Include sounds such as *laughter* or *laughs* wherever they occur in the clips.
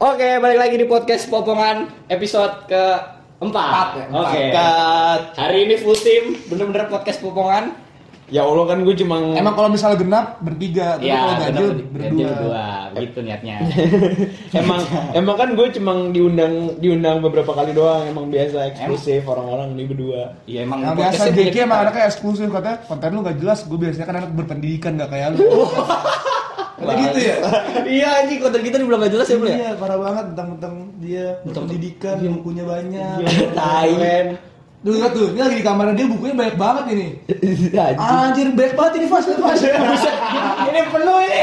Oke, balik lagi di podcast Popongan episode ke Empat, ya? Oke. Cut. Hari ini full team, bener-bener podcast Popongan. Ya Allah kan gue cuma Emang kalau misalnya genap bertiga, tapi kalau Ya, ganjil berdua. berdua. Begitu niatnya. *laughs* emang emang kan gue cuma diundang diundang beberapa kali doang emang biasa eksklusif orang-orang ini berdua. Iya emang Yang biasa JK emang anaknya eksklusif katanya konten lu gak jelas. Gue biasanya kan anak berpendidikan gak kayak lu. *laughs* Kayak gitu ya? *laughs* Iya anjing konten kita dibilang gak jelas ya, Bro ya? Iya, parah banget tentang-tentang dia berpendidikan, bukunya banyak. Tai. Duh, lihat tuh, ini lagi di kamarnya dia bukunya banyak banget ini. *laughs* Anjing. Anjir, banyak banget ini Fas, Fas. *laughs* ini penuh ini.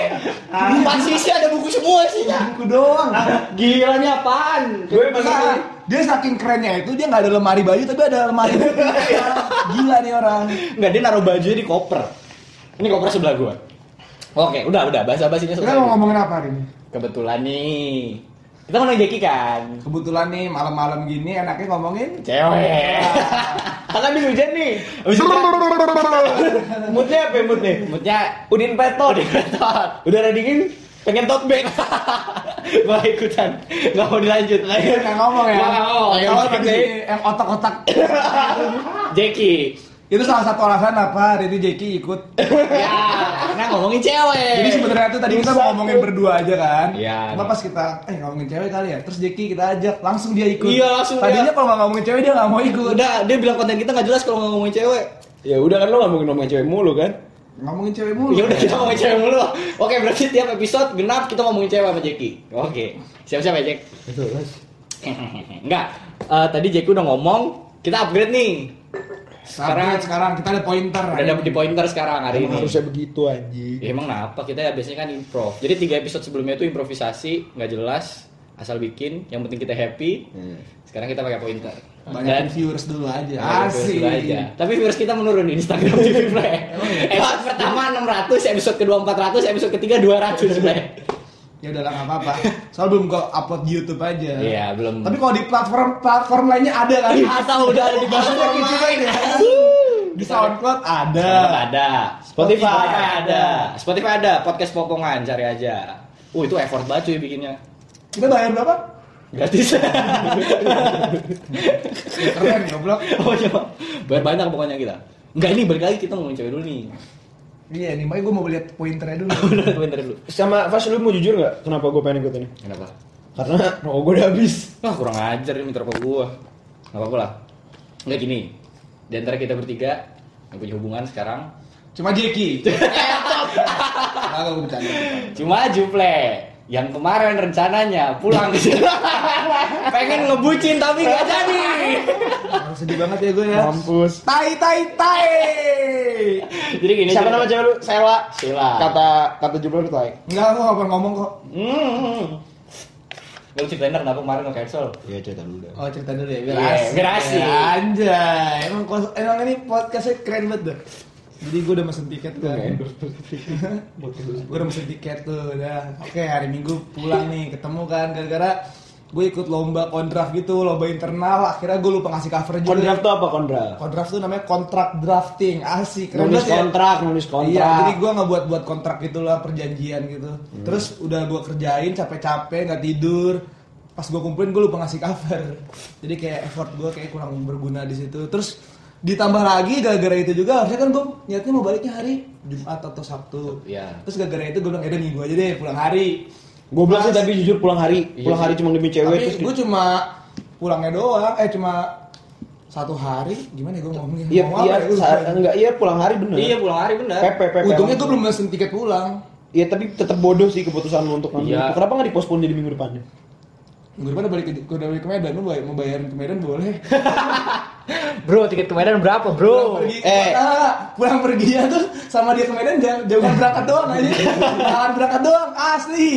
Di empat sisi ada buku semua isinya. Buku doang. Gila nih apaan? Gue emang Nah, dia saking kerennya itu dia nggak ada lemari baju tapi ada lemari gila nih orang Enggak, dia naruh bajunya di koper. Ini koper sebelah gua. Oke, udah udah bahasa basinya kita mau ngomongin apa hari ini Kebetulan nih. Kita ngomongin Jeki kan. kebetulan nih malam-malam gini enaknya ngomongin Cewek. *laughs* Kan habis hujan nih. Hujan. *laughs* Moodnya apa ya, moodnya? Moodnya Udin Petot. Udin Petot. Udara dingin pengen tote bag. *laughs* Gua ikutan. Enggak mau dilanjut. nggak ngomong ya Nggak ngomong. kalau tadi otak-otak Jeki. Itu salah satu alasan apa ini Jeki ikut *laughs* Ya, karena ngomongin cewek. jadi sebenarnya tuh tadi kita mau ngomongin berdua aja kan Iya. cuma pas kita eh ngomongin cewek kali ya terus Jeki kita ajak langsung dia ikut Iya, langsung tadinya dia. kalau nggak ngomongin cewek dia nggak mau ikut udah dia bilang konten kita nggak jelas kalau nggak ngomongin cewek. Ya udah kan lo ngomongin ngomongin cewek mulu kan? ngomongin cewek mulu Ya udah kita ngomongin cewek mulu. Oke, berarti tiap episode genap kita ngomongin cewek sama Jeki. Oke. Siap-siap ya, Jek? *laughs* Enggak. Eh, tadi Jeki udah ngomong, kita upgrade nih. Sekarang sekarang kita ada pointer Udah dapet di pointer sekarang hari Emang ini. harusnya begitu anjing. Ya, emang kenapa? Kita ya biasanya kan improv. Jadi tiga episode sebelumnya itu improvisasi, nggak jelas, asal bikin. Yang penting kita happy. Hmm. Sekarang kita pakai pointer. banyak viewers dulu aja asik dulu aja. Tapi viewers kita menurun di Instagram TV Play. episode pertama 600, episode kedua 400, episode ketiga 200 Play. Ya udah lah nggak apa-apa soal belum gua upload di YouTube aja Iya, belum. tapi kalau di platform platform lainnya ada kan *laughs* Atau udah ada di gitu lain. ya. di SoundCloud ada SoundCloud ada. Spotify. Spotify ada. Spotify ada. Podcast Popongan cari aja. Uh itu effort banget cuy bikinnya. kita bayar berapa Gratis. *laughs* keren goblok oh coba. Bayar banyak pokoknya kita. Enggak ini balik lagi kita ngomongin cewek dulu nih. Iya nih makanya gue mau lihat pointernya dulu *laughs* bentar dulu. Sama Fas lu mau jujur nggak? Kenapa gue pengen ikut ini? Kenapa? Karena rokok gue udah habis. Wah kurang ajar ini minta rokok gua. Enggak apa-apa lah. Enggak gini. Di antara kita bertiga yang punya hubungan sekarang cuma Jeki *laughs* gue bercanda cuma Juple yang kemarin rencananya pulang ke *laughs* sini. pengen ngebucin tapi nggak jadi Aduh, sedih banget ya gue ya Mampus. tai tai tai jadi gini Siapa nama cewek lu? Sela. Sila Kata kata jumlah lu tai. Enggak, gue gak pernah ngomong kok hmm. Lu ceritain kenapa kemarin nge-cancel Iya cerita dulu dah. Oh cerita dulu ya, biar Iya, asik biar asik. Ya, Anjay, emang, emang ini podcastnya keren banget dah Jadi gue udah mesen tiket kan Gue udah mesen tiket tuh udah Oke hari minggu pulang nih, ketemu kan Gara-gara gue ikut lomba kondraft gitu, lomba internal Akhirnya gue lupa ngasih cover juga Kondraft tuh apa kondraft? Kondraft tuh namanya kontrak drafting, asik keren Nulis ya kontrak, nulis kontrak. Iya, jadi gue nggak buat buat kontrak gitulah perjanjian gitu. Terus udah gue kerjain capek-capek nggak tidur. Pas gue kumpulin gue lupa ngasih cover. Jadi kayak effort gue kayak kurang berguna di situ. Terus ditambah lagi gara-gara itu juga harusnya kan gue niatnya mau baliknya hari Jumat atau Sabtu. Iya. Terus gara-gara itu gue bilang ya udah minggu aja deh pulang hari. Goblok sih Pas- tapi jujur pulang hari, Iya pulang sih. hari cuma demi cewek Tapi terus gue cuma pulangnya doang. Eh cuma satu hari gimana ya gue ngomongnya? Iya, Ngomong iya, apa ya? Gua lupa. sa- enggak iya pulang hari bener. iya pulang hari bener PP PP. Untungnya gue belum mesen tiket pulang. Iya tapi tetap bodoh sih keputusan lu untuk ngambil Iya. itu. Kenapa nggak dipospon jadi minggu depannya? Gue udah balik ke, gue udah balik ke Medan, lu bayar, mau bayarin ke Medan boleh. *laughs* bro tiket ke Medan berapa Pulang bro pergi, eh. ah, pulang pergi ya tuh sama dia ke Medan jauh, jauhan berangkat doang aja. Jauhan berangkat doang, asli.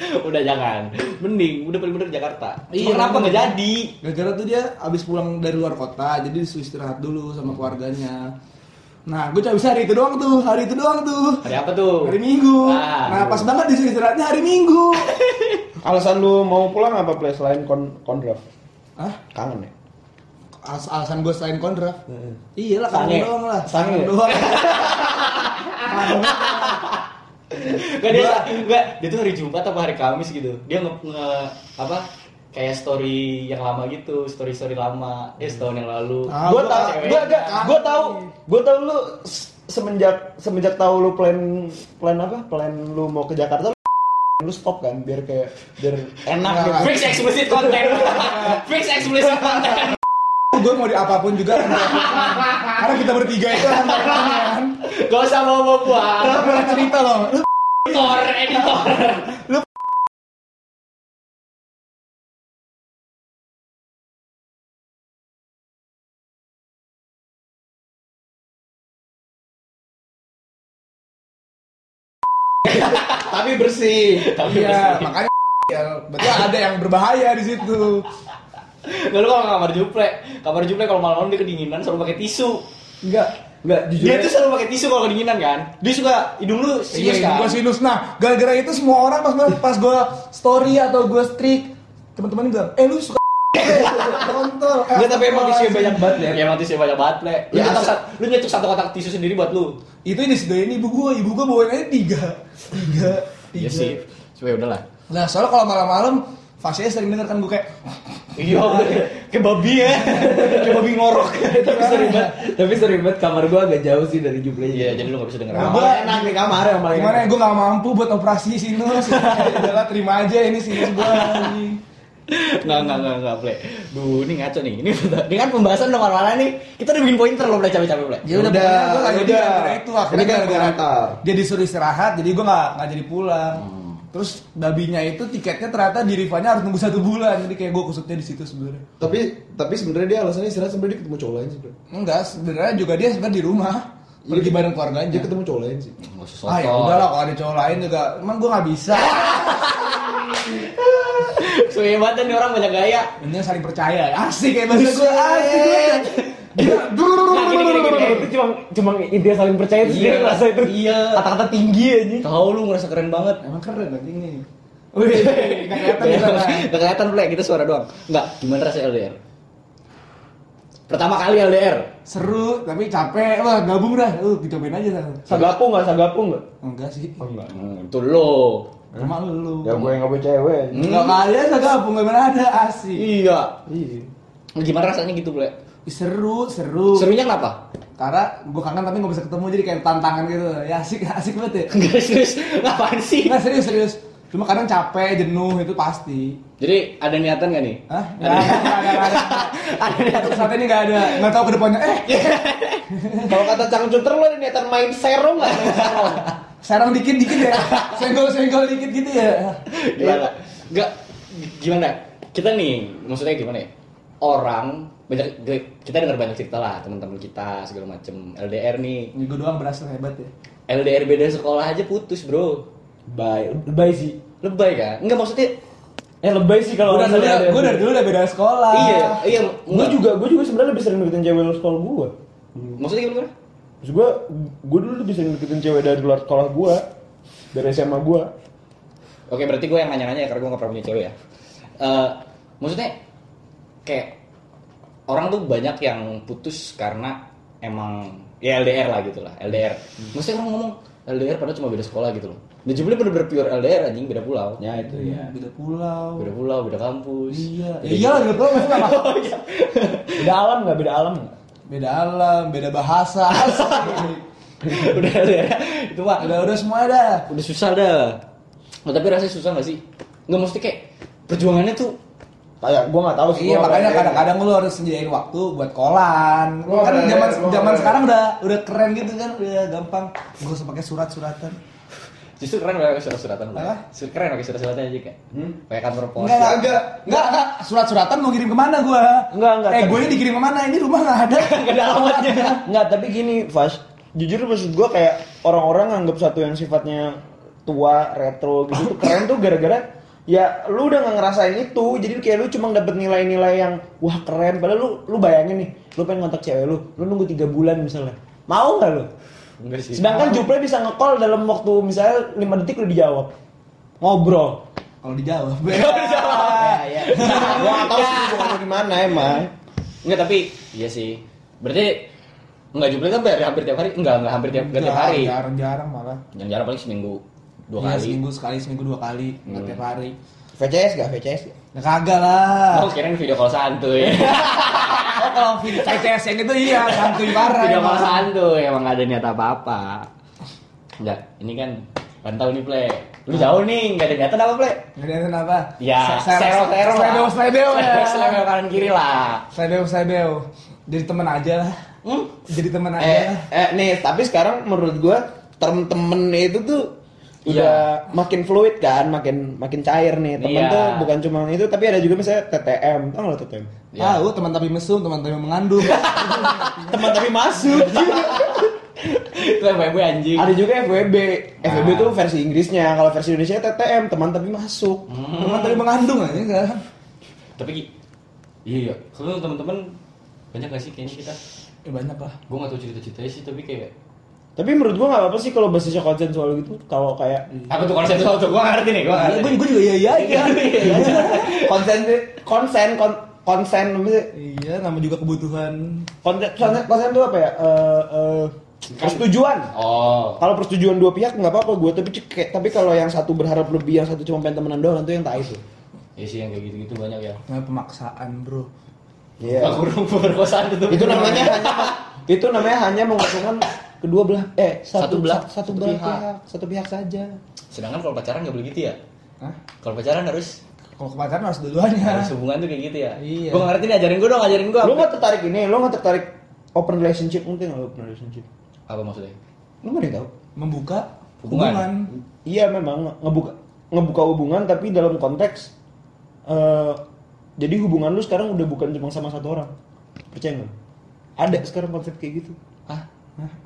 udah jangan mending udah paling bener Jakarta Iya, Cuma kenapa nggak jadi Gara-gara tuh dia abis pulang dari luar kota, jadi disuruh istirahat dulu sama keluarganya. Nah, gue cuma bisa hari itu doang tuh, hari itu doang tuh. hari apa tuh Hari Minggu. Ah. nah, pas banget disuruh istirahatnya hari Minggu. *laughs* Alasan lu mau pulang apa play selain kon kondraft? Hah? Kangen ya? Alas alasan gue selain kondraf. Iya lah, kangen doang lah. Kangen doang. *laughs* Enggak dia enggak dia tuh hari Jumat atau hari Kamis gitu. Dia nge, nge- apa kayak story yang lama gitu, story story lama, eh setahun yang lalu. Ah, gue gua tau, gue gak, gue tau, gue tau lu semenjak semenjak tahu lu plan plan apa, plan lu mau ke Jakarta, lu, *laughs* stop kan, biar kayak biar enak gitu. Fix explicit content. *laughs* Fix explicit content. Gue mau di apa pun juga karena kita bertiga itu kan Gak usah bawa bawa kita pernah cerita loh. Lu Editor, editor. Tapi bersih. Tapi iya makanya ya. Berarti ada yang berbahaya di situ Nggak lu kalau kamar juple, kamar juple kalau malam-malam dia kedinginan selalu pakai tisu. Enggak, enggak jujur. Dia tuh selalu pakai tisu kalau kedinginan kan. Dia suka hidung lu iya sinus ini kan. gue sinus nah gara-gara itu semua orang pas pas gue story atau gue streak teman-teman bilang eh lu suka *laughs* kontol Enggak, tapi emang tisunya astagfirullahaladzim. banyak banget ya. Ya emang tisu banyak banget, Ple. Lu Ya, nyetok asal- sat- lu nyetok satu kotak tisu sendiri buat lu. itu ini disediain ibu gue ibu gue bawain aja tiga tiga tiga Iya sih. Supaya udahlah. nah soalnya kalau malam-malam fasenya sering denger kan gue *laughs* kayak Iya, kayak babi ya. *laughs* kayak babi ngorok. tapi sering banget, tapi sering banget kamar gua agak jauh sih dari Juple. Iya, jadi lu gak bisa denger. Nah, apa. gua- enak nih kamar yang paling gimana ya gue gak mampu buat operasi sinus *laughs* Udahlah terima aja ini sinus gue anjing. Nggak, nggak, nggak, nggak, Ple. Duh, ini ngaco nih. Ini, ini kan pembahasan udah mana nih. Kita udah bikin pointer loh, Ple, capek-capek, Ple. ya udah Udah, gue jadi udah. itu akhirnya kan gara-gara dia disuruh istirahat jadi gue gak, gak jadi pulang Hmm. Terus babinya itu tiketnya ternyata di Rivanya harus nunggu satu bulan jadi kayak gue kusutnya di situ sebenarnya Tapi tapi sebenarnya dia alasannya istirahat sebenarnya dia ketemu cowok lain sih, Bro. enggak sebenarnya juga dia sebenarnya di rumah pergi bareng keluarganya Dia ketemu cowok lain sih. Nggak usah ah ya sotoy. udah lah kalau ada cowok lain juga emang gue gak bisa *laughs* Suwe banget nih orang banyak gaya. ini saling percaya asik kayak bahasa gue asik itu cuma cuma intinya saling percaya terus dia ngerasa itu Iya. kata-kata tinggi aja. Tahu lu ngerasa keren banget. emang keren anjing nih Wih, *laughs* gak kelihatan. Gak kelihatan Ple, kita suara doang. Enggak, gimana rasanya LDR? Pertama kali LDR. Seru, tapi capek. Wah, gabung dah. Uh, dicobain aja dah. Sagapung nggak sagapung nggak? Enggak sih. enggak. Hmm, itu lo. Rumah lu. Ya gue yang nggak punya cewek. Enggak kalian enggak gabung, gimana ada asik. Iya. Iya. Gimana rasanya gitu, Ple? Seru, seru. Serunya kenapa? Karena gue kangen tapi gak bisa ketemu jadi kayak tantangan gitu. Ya asik, *laughs* asik banget ya. *laughs* Enggak serius. Ngapain sih? Enggak serius, serius. Cuma kadang capek, jenuh itu pasti. Jadi ada niatan gak nih? Hah? Enggak ada, *laughs* ada, ada. Ada niatan. Saat ini enggak ada. Enggak tahu ke depannya. Eh, Kalau kata Cang Cuter lo ada niatan main serong nggak? Main serong. serang dikit-dikit ya. Senggol-senggol dikit gitu ya. Gimana? Enggak gimana? Kita nih, maksudnya gimana ya? Orang banyak kita dengar banyak cerita lah teman-teman kita segala macem LDR nih Ini gue doang berasa hebat ya. LDR beda sekolah aja putus bro Lebay, lebay sih. lebay kan enggak maksudnya Eh lebay sih kalau Gue dari, misalnya ada- gue dari dulu udah beda sekolah. iya iya Gue juga, gue juga sebenarnya lebih sering deketin cewek luar sekolah gue. maksudnya gimana Terus gue, gue dulu lebih sering deketin cewek dari luar sekolah gue, dari SMA gue. Oke, berarti gue yang nanya-nanya ya, karena gue gak pernah punya cewek ya. Eh, maksudnya kayak orang tuh banyak yang putus karena emang ya LDR lah gitu lah, LDR. Maksudnya orang ngomong LDR padahal cuma beda sekolah gitu loh. Dan jumlahnya bener-bener pure LDR anjing, beda pulau. Ya itu Iya, beda pulau. Beda pulau, beda kampus. Iya. Ya Beda iyalah beda pulau maksudnya apa? *laughs* Oh, iya. Beda alam nggak? Beda alam? Beda alam, beda bahasa. *laughs* udah LDR. Itu mah udah udah semua dah. udah susah dah. Oh, tapi rasanya susah gak sih? Nggak mesti kayak perjuangannya tuh Kayak gue nggak tahu sih. Iya gua makanya kadang-kadang lu harus sediain waktu buat kolan. Gua kan zaman gua zaman sekarang udah udah keren gitu kan, udah gampang. Gak usah pakai surat-suratan. Justru keren pakai surat-suratan. Su- Keren pakai surat-suratan aja kan. Hmm? Pakai kantor pos. Enggak, enggak, Enggak. enggak, enggak, surat-suratan mau kirim ke mana gua? Enggak, enggak, Eh, gue ini dikirim ke mana? Ini rumah enggak ada. *laughs* Enggak ada alamatnya. Nggak, tapi gini, Fas. Jujur maksud gue kayak orang-orang nganggap satu yang sifatnya tua, retro gitu tuh keren tuh gara-gara ya lu udah nggak ngerasain itu jadi kayak lu cuma dapet nilai-nilai yang wah keren padahal lu lu bayangin nih lu pengen kontak cewek lu lu nunggu tiga bulan misalnya mau nggak lu Enggak sih. sedangkan Juple bisa nge-call dalam waktu misalnya 5 detik udah dijawab ngobrol Kalau dijawab. *laughs* Ya, ya. gua nggak tahu sih bukan di mana emang Enggak, tapi iya sih. Berarti enggak juga kan hampir tiap hari? Enggak, enggak hampir tiap, enggak tiap hari. Jarang-jarang malah. Yang jarang paling seminggu. Dua Iya, kali. seminggu sekali, seminggu dua kali, nggak tiap hari. VCS gak VCS gak? Ya kagak lah. Oh, kirain video call santuy. *laughs* Oh, kalau video VCS yang itu iya, santuy parah. video call santuy, emang gak ada niat apa-apa. Enggak, ini kan pantau nih, Play. Lu jauh nih, gak ada niatan apa, Play? Nggak ada kenapa? Ya, sero sero Sledeo, sledeo ya. *laughs* Sledeo kanan kiri lah. Sledeo, sledeo. Jadi temen aja lah. Hmm? Jadi temen aja Eh, lah. eh, nih, tapi sekarang menurut gua term temen itu tuh udah makin fluid kan, makin makin cair nih. Temen Iya. tuh bukan cuma itu, tapi ada juga misalnya TTM. Tau gak lo TTM? Ya. Tahu teman tapi mesum, teman tapi mengandung. *laughs* Teman tapi masuk. Itu FWB anjing. ada juga FWB. FWB tuh versi Inggrisnya. Kalau versi Indonesia TTM, teman tapi masuk. teman tapi mengandung aja kan. Tapi iya, iya. Kalau teman-teman banyak gak sih kayaknya kita? Ya banyak lah. Gue gak tau cerita-ceritanya sih, tapi kayak Tapi menurut gua gak apa-apa sih kalau basisnya konsensual gitu. Kalau kayak apa tuh konsep tuh? Gue gak ngerti nih, gue gak Iya, ngerti. gue juga iya iya iya. *laughs* konsen konsen kon, konsen? Iya, nama juga kebutuhan. konsen konsen, konsen itu apa ya? Eh, eh, persetujuan. Oh, Kalau persetujuan dua pihak nggak apa-apa gue, tapi cek- tapi kalau yang satu berharap lebih, yang satu cuma pengen temenan doang, itu yang tak itu. ya sih yang kayak gitu-gitu banyak ya. Namanya pemaksaan, Bro. Iya. Aku perkosaan itu. itu namanya hanya itu namanya hanya menguntungkan kedua belah eh Satu satu, belah- satu, satu belah pihak. pihak. satu pihak saja. Sedangkan kalau pacaran gak boleh gitu ya? Hah? Kalau pacaran harus Kalau kepacaran harus dua-duanya. harus hubungan tuh kayak gitu ya? Iya. Gue ngerti nih, ajarin gue dong, ajarin gue. Lo nggak tertarik ini, lo nggak tertarik open relationship mungkin nggak open relationship? Apa maksudnya? Lo nggak ada yang tahu? Membuka Hubungan. hubungan. Iya memang nge- ngebuka ngebuka hubungan tapi dalam konteks eh jadi hubungan lu sekarang udah bukan cuma sama satu orang. Percaya nggak? Ada sekarang konsep kayak gitu. Hah?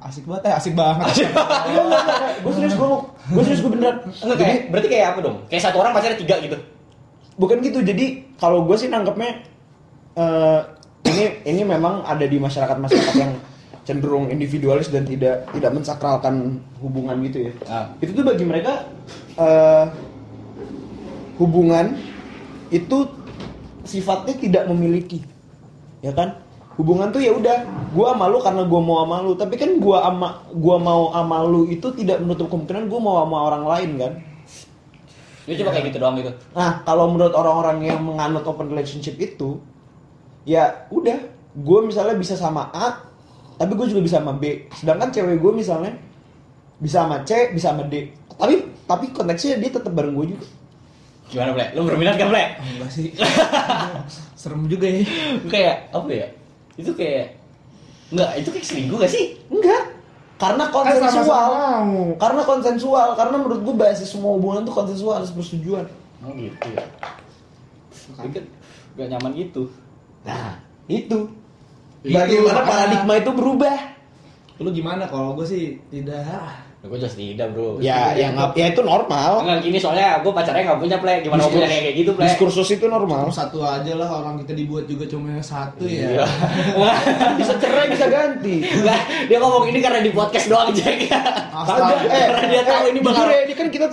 Asik banget, eh, asik banget. gue serius gue gue serius gue beneran. Enggak, kayak, berarti kayak apa dong? Kayak satu orang pacarnya tiga gitu? bukan gitu jadi kalau gue sih nangkepnya eh ini ini memang ada di masyarakat masyarakat yang cenderung individualis dan tidak tidak mensakralkan hubungan gitu ya Ah. itu tuh bagi mereka eh hubungan itu sifatnya tidak memiliki ya kan hubungan tuh ya udah gua sama lu karena gua mau sama lu tapi kan gua ama gua mau sama lu itu tidak menutup kemungkinan gua mau sama orang lain kan Dia coba kayak gitu doang gitu. Nah, kalau menurut orang-orang yang menganut open relationship itu, ya udah, gue misalnya bisa sama A, tapi gue juga bisa sama B. Sedangkan cewek gue misalnya bisa sama C, bisa sama D. Tapi tapi konteksnya dia tetap bareng gue juga. Gimana, Ple? Lu berminat gak, Ple? Enggak sih. *laughs* Serem juga ya. kayak, apa ya? Itu kayak... Enggak, itu kayak selingkuh gak sih? Enggak, karena Kan konsensual. mau. Karena konsensual, karena menurut gue basis semua hubungan tuh konsensual harus persetujuan. Oh gitu ya. Tapi kan gak nyaman gitu. Nah, itu. Bagaimana paradigma itu berubah? Lu gimana kalau gue sih tidak. Gue jelas tidak, bro. Ya, yang ya itu normal. Enggak gini soalnya gue pacarnya gak punya, Ple. Gimana mau punya kayak gitu, Ple? Diskursus itu normal. Satu aja lah orang kita dibuat juga cuma satu Iya. ya. *laughs* bisa cerai bisa ganti Enggak, dia ngomong ini karena di podcast doang, Jack. Astaga. Kagak, Karena dia tahu ini bakal- jujur ya, ini kan kita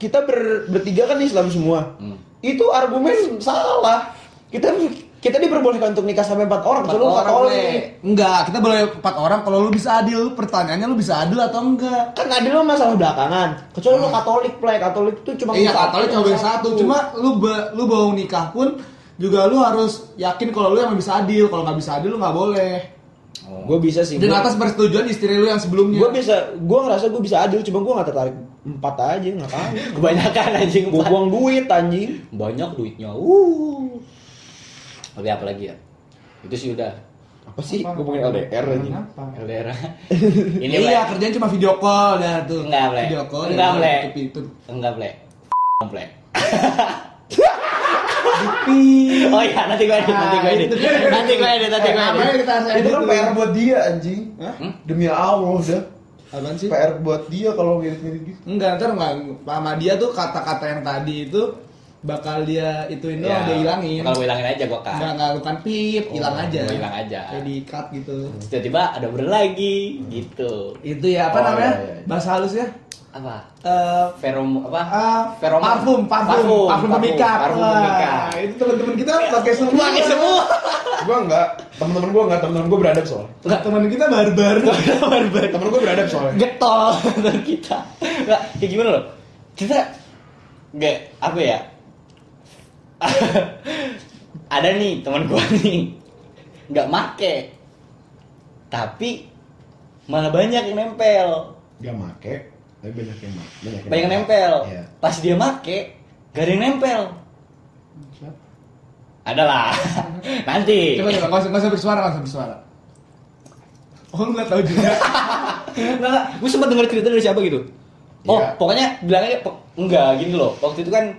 kita ber- bertiga kan Islam semua Hmm. itu argumen salah kita kita diperbolehkan untuk nikah sampai empat orang Empat kecuali lu orang, Katolik Enggak, kita boleh empat orang kalau lu bisa adil. Pertanyaannya lu bisa adil atau enggak? kan adil mah masalah belakangan kecuali lu Katolik play Katolik itu cuma iya, satu, Katolik cuma boleh satu. Cuma lu ba- lu mau nikah pun juga lu harus yakin kalau lu yang bisa adil. Kalau nggak bisa adil lu nggak boleh. gue bisa sih Dan atas persetujuan istri lu yang sebelumnya. gue bisa gue ngerasa gue bisa adil cuma gue nggak tertarik empat aja ngapain *laughs* Kebanyakan anjing. gue buang duit anjing Banyak duitnya. Uh. Tapi apa lagi ya? Itu sih udah apa sih ngomongin LDR anjing Kenapa? LDR. *laughs* ini iya, kerjaan cuma video call dah tuh. Enggak, Ple. Video call. Enggak, ya, tutup Itu. Enggak. Ple. Tapi *laughs* Oh iya, nanti gue edit, nanti gue edit. Nanti gue edit, nanti gue Apa edit. kita itu kan PR buat dia anjing Hah? demi Allah udah Apaan sih? PR buat dia kalau ngedit-ngedit gitu Enggak, ntar enggak sama dia tuh kata-kata yang tadi itu bakal dia ituin doang, Ya, dia hilangin. Kalau gue hilangin aja gue kan. Enggak, enggak bukan pip, Oh, hilang aja. gua hilang aja. Kayak di cut gitu. Tiba-tiba ada order lagi gitu. Itu ya apa Oh, namanya? iya, iya. Bahasa halusnya? Apa? Eh Ferom apa? ah, Feroman. parfum, parfum, parfum, pemikat. Parfum Wah, pemikat. Itu teman-teman kita pakai semua. Pakai semua. gua enggak temen-temen gua enggak temen-temen gua beradab soalnya Enggak, teman kita barbar. temen gua beradab soalnya Getol *laughs* teman kita. Enggak, kayak gimana loh? kita nggak apa ya *laughs* ada nih teman gua *laughs* nih nggak make tapi malah banyak yang nempel Dia make, tapi banyak yang make. Banyak banyak yang nempel Iya. pas dia make gak ada yang nempel adalah *laughs* nanti Coba coba, nggak usah, nggak usah bersuara, nggak usah bersuara. Oh nggak tahu juga. Enggak, gue sempat denger cerita dari siapa gitu. Oh, Iya. pokoknya bilangnya enggak gini loh. Waktu itu kan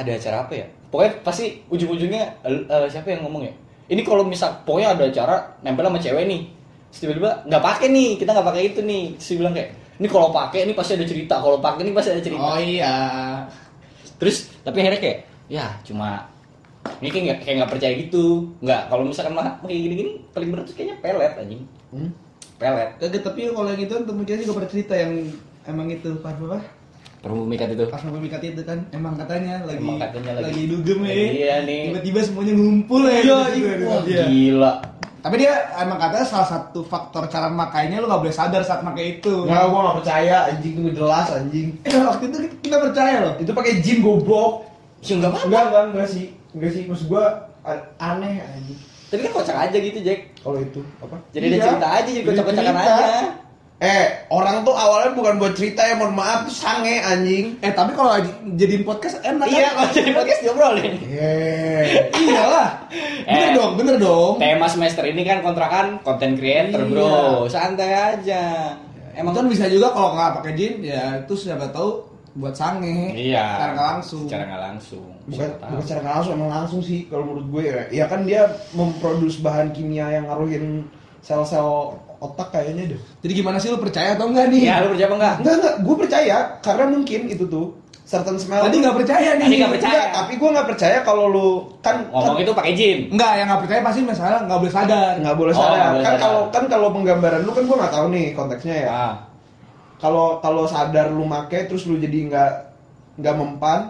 ada acara apa ya? Pokoknya pasti ujung-ujungnya eh, siapa yang ngomong ya? Ini kalau misal pokoknya ada acara nempel sama cewek nih. Tiba-tiba nggak pakai nih, kita nggak pakai itu nih. Terus bilang kayak, ini kalau pakai ini pasti ada cerita. Kalau pakai ini pasti ada cerita. Oh iya. Terus tapi akhirnya kayak, ya cuma ini kayak nggak kayak nggak percaya gitu. Nggak, kalau misalkan mah kayak gini-gini paling berat tuh kayaknya pelet anjing. Hmm? Pelet. Kagak, tapi kalau yang itu temen kita juga pernah cerita yang emang itu pas apa? Permumikat itu. Pas mau pemikat itu kan emang katanya lagi Emang katanya lagi- dugem ya. Iya nih. Tiba-tiba semuanya ngumpul ya. Iya, gitu. iya. Wah, Iya. gila. Tapi dia emang katanya salah satu faktor cara makainya lu gak boleh sadar saat pakai itu. Nggak, gua nggak percaya anjing itu jelas anjing. Eh, waktu itu kita percaya loh. Itu pakai jin goblok. Ya enggak apa Enggak, enggak, enggak sih. Enggak sih, maksud gua aneh anjing. Tapi kan kocak aja gitu, Jack. Kalau itu apa? Jadi ada Iya. cerita aja, jadi kocak-kocakan aja. Eh, orang tuh awalnya bukan buat cerita ya, mohon maaf tuh sange anjing. Eh tapi kalau jadiin podcast enak Iya, kan? kalau jadi podcast diobrolin. Yeay. *laughs* Iyalah. Bener Eh. dong, bener dong. Tema semester ini kan kontrakan content creator, Iya. Bro. Santai aja. Emang kan bisa juga kalau nggak pakai jin ya itu siapa tahu buat sange. Iya. Secara nggak langsung. Secara nggak langsung. Bukan, bukan secara nggak langsung, emang langsung sih kalau menurut gue ya. Ya kan dia memproduksi bahan kimia yang ngaruhin sel-sel otak kayaknya deh. Jadi gimana sih lu percaya atau enggak nih? Iya, lu percaya apa enggak? Enggak, enggak, gue percaya karena mungkin itu tuh certain smell. Tadi nggak percaya nih. Tadi nggak percaya. Enggak, tapi gue nggak percaya kalau lu kan Ngomong kan, itu pakai jin. Enggak, yang nggak percaya pasti masalah nggak boleh sadar. nggak boleh Oh, sadar. boleh kan sadar. kalau kan kalau penggambaran lu kan gue nggak tahu nih konteksnya ya. Ah. Kalau kalau sadar lu make terus lu jadi nggak nggak mempan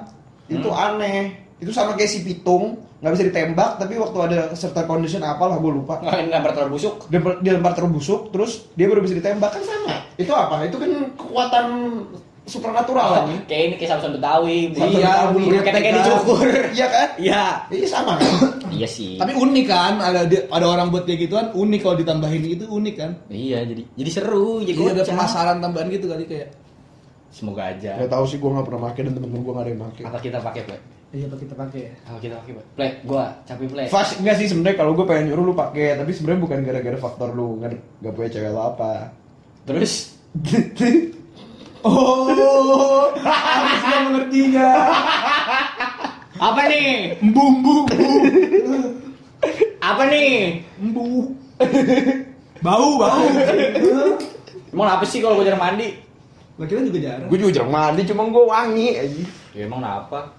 itu Hmm. aneh. Itu sama kayak si pitung nggak bisa ditembak tapi waktu ada serta condition apalah gue lupa. Nggak lempar telur busuk. dia, dia lempar terbusuk terus dia baru bisa ditembak kan sama itu apa itu kan kekuatan supernatural kan *laughs* Kayak ini kayak Samson Betawi, Iya, bulu kayak kayak ketek, dicukur. *laughs* iya kan Iya. iya sama kan *coughs* Iya sih. Tapi unik kan, ada ada orang buat kayak gituan unik kalau ditambahin itu unik kan. Iya, jadi jadi seru, jadi Jadi ada kocak. pemasaran tambahan gitu kali kayak. Semoga aja. Gak tau sih gue gak pernah pakai dan temen-temen gue gak ada yang pakai Apa kita pakai, Play? Iya, apa kita pakai ya? Apa kita pakai, Play? Play, gua capek Play. Fast enggak sih sebenarnya kalau gue pengen nyuruh lu pakai tapi sebenarnya bukan gara-gara faktor lu nggak nggak punya cewek atau apa Terus *laughs* Oh, harusnya mengertinya. apa nih? Embu, Apa nih? embu. Bau, bau. Emang apa sih kalau gua jarang mandi? Lah kita juga jarang. gue juga jarang mandi cuma gue wangi aja Ya emang apa?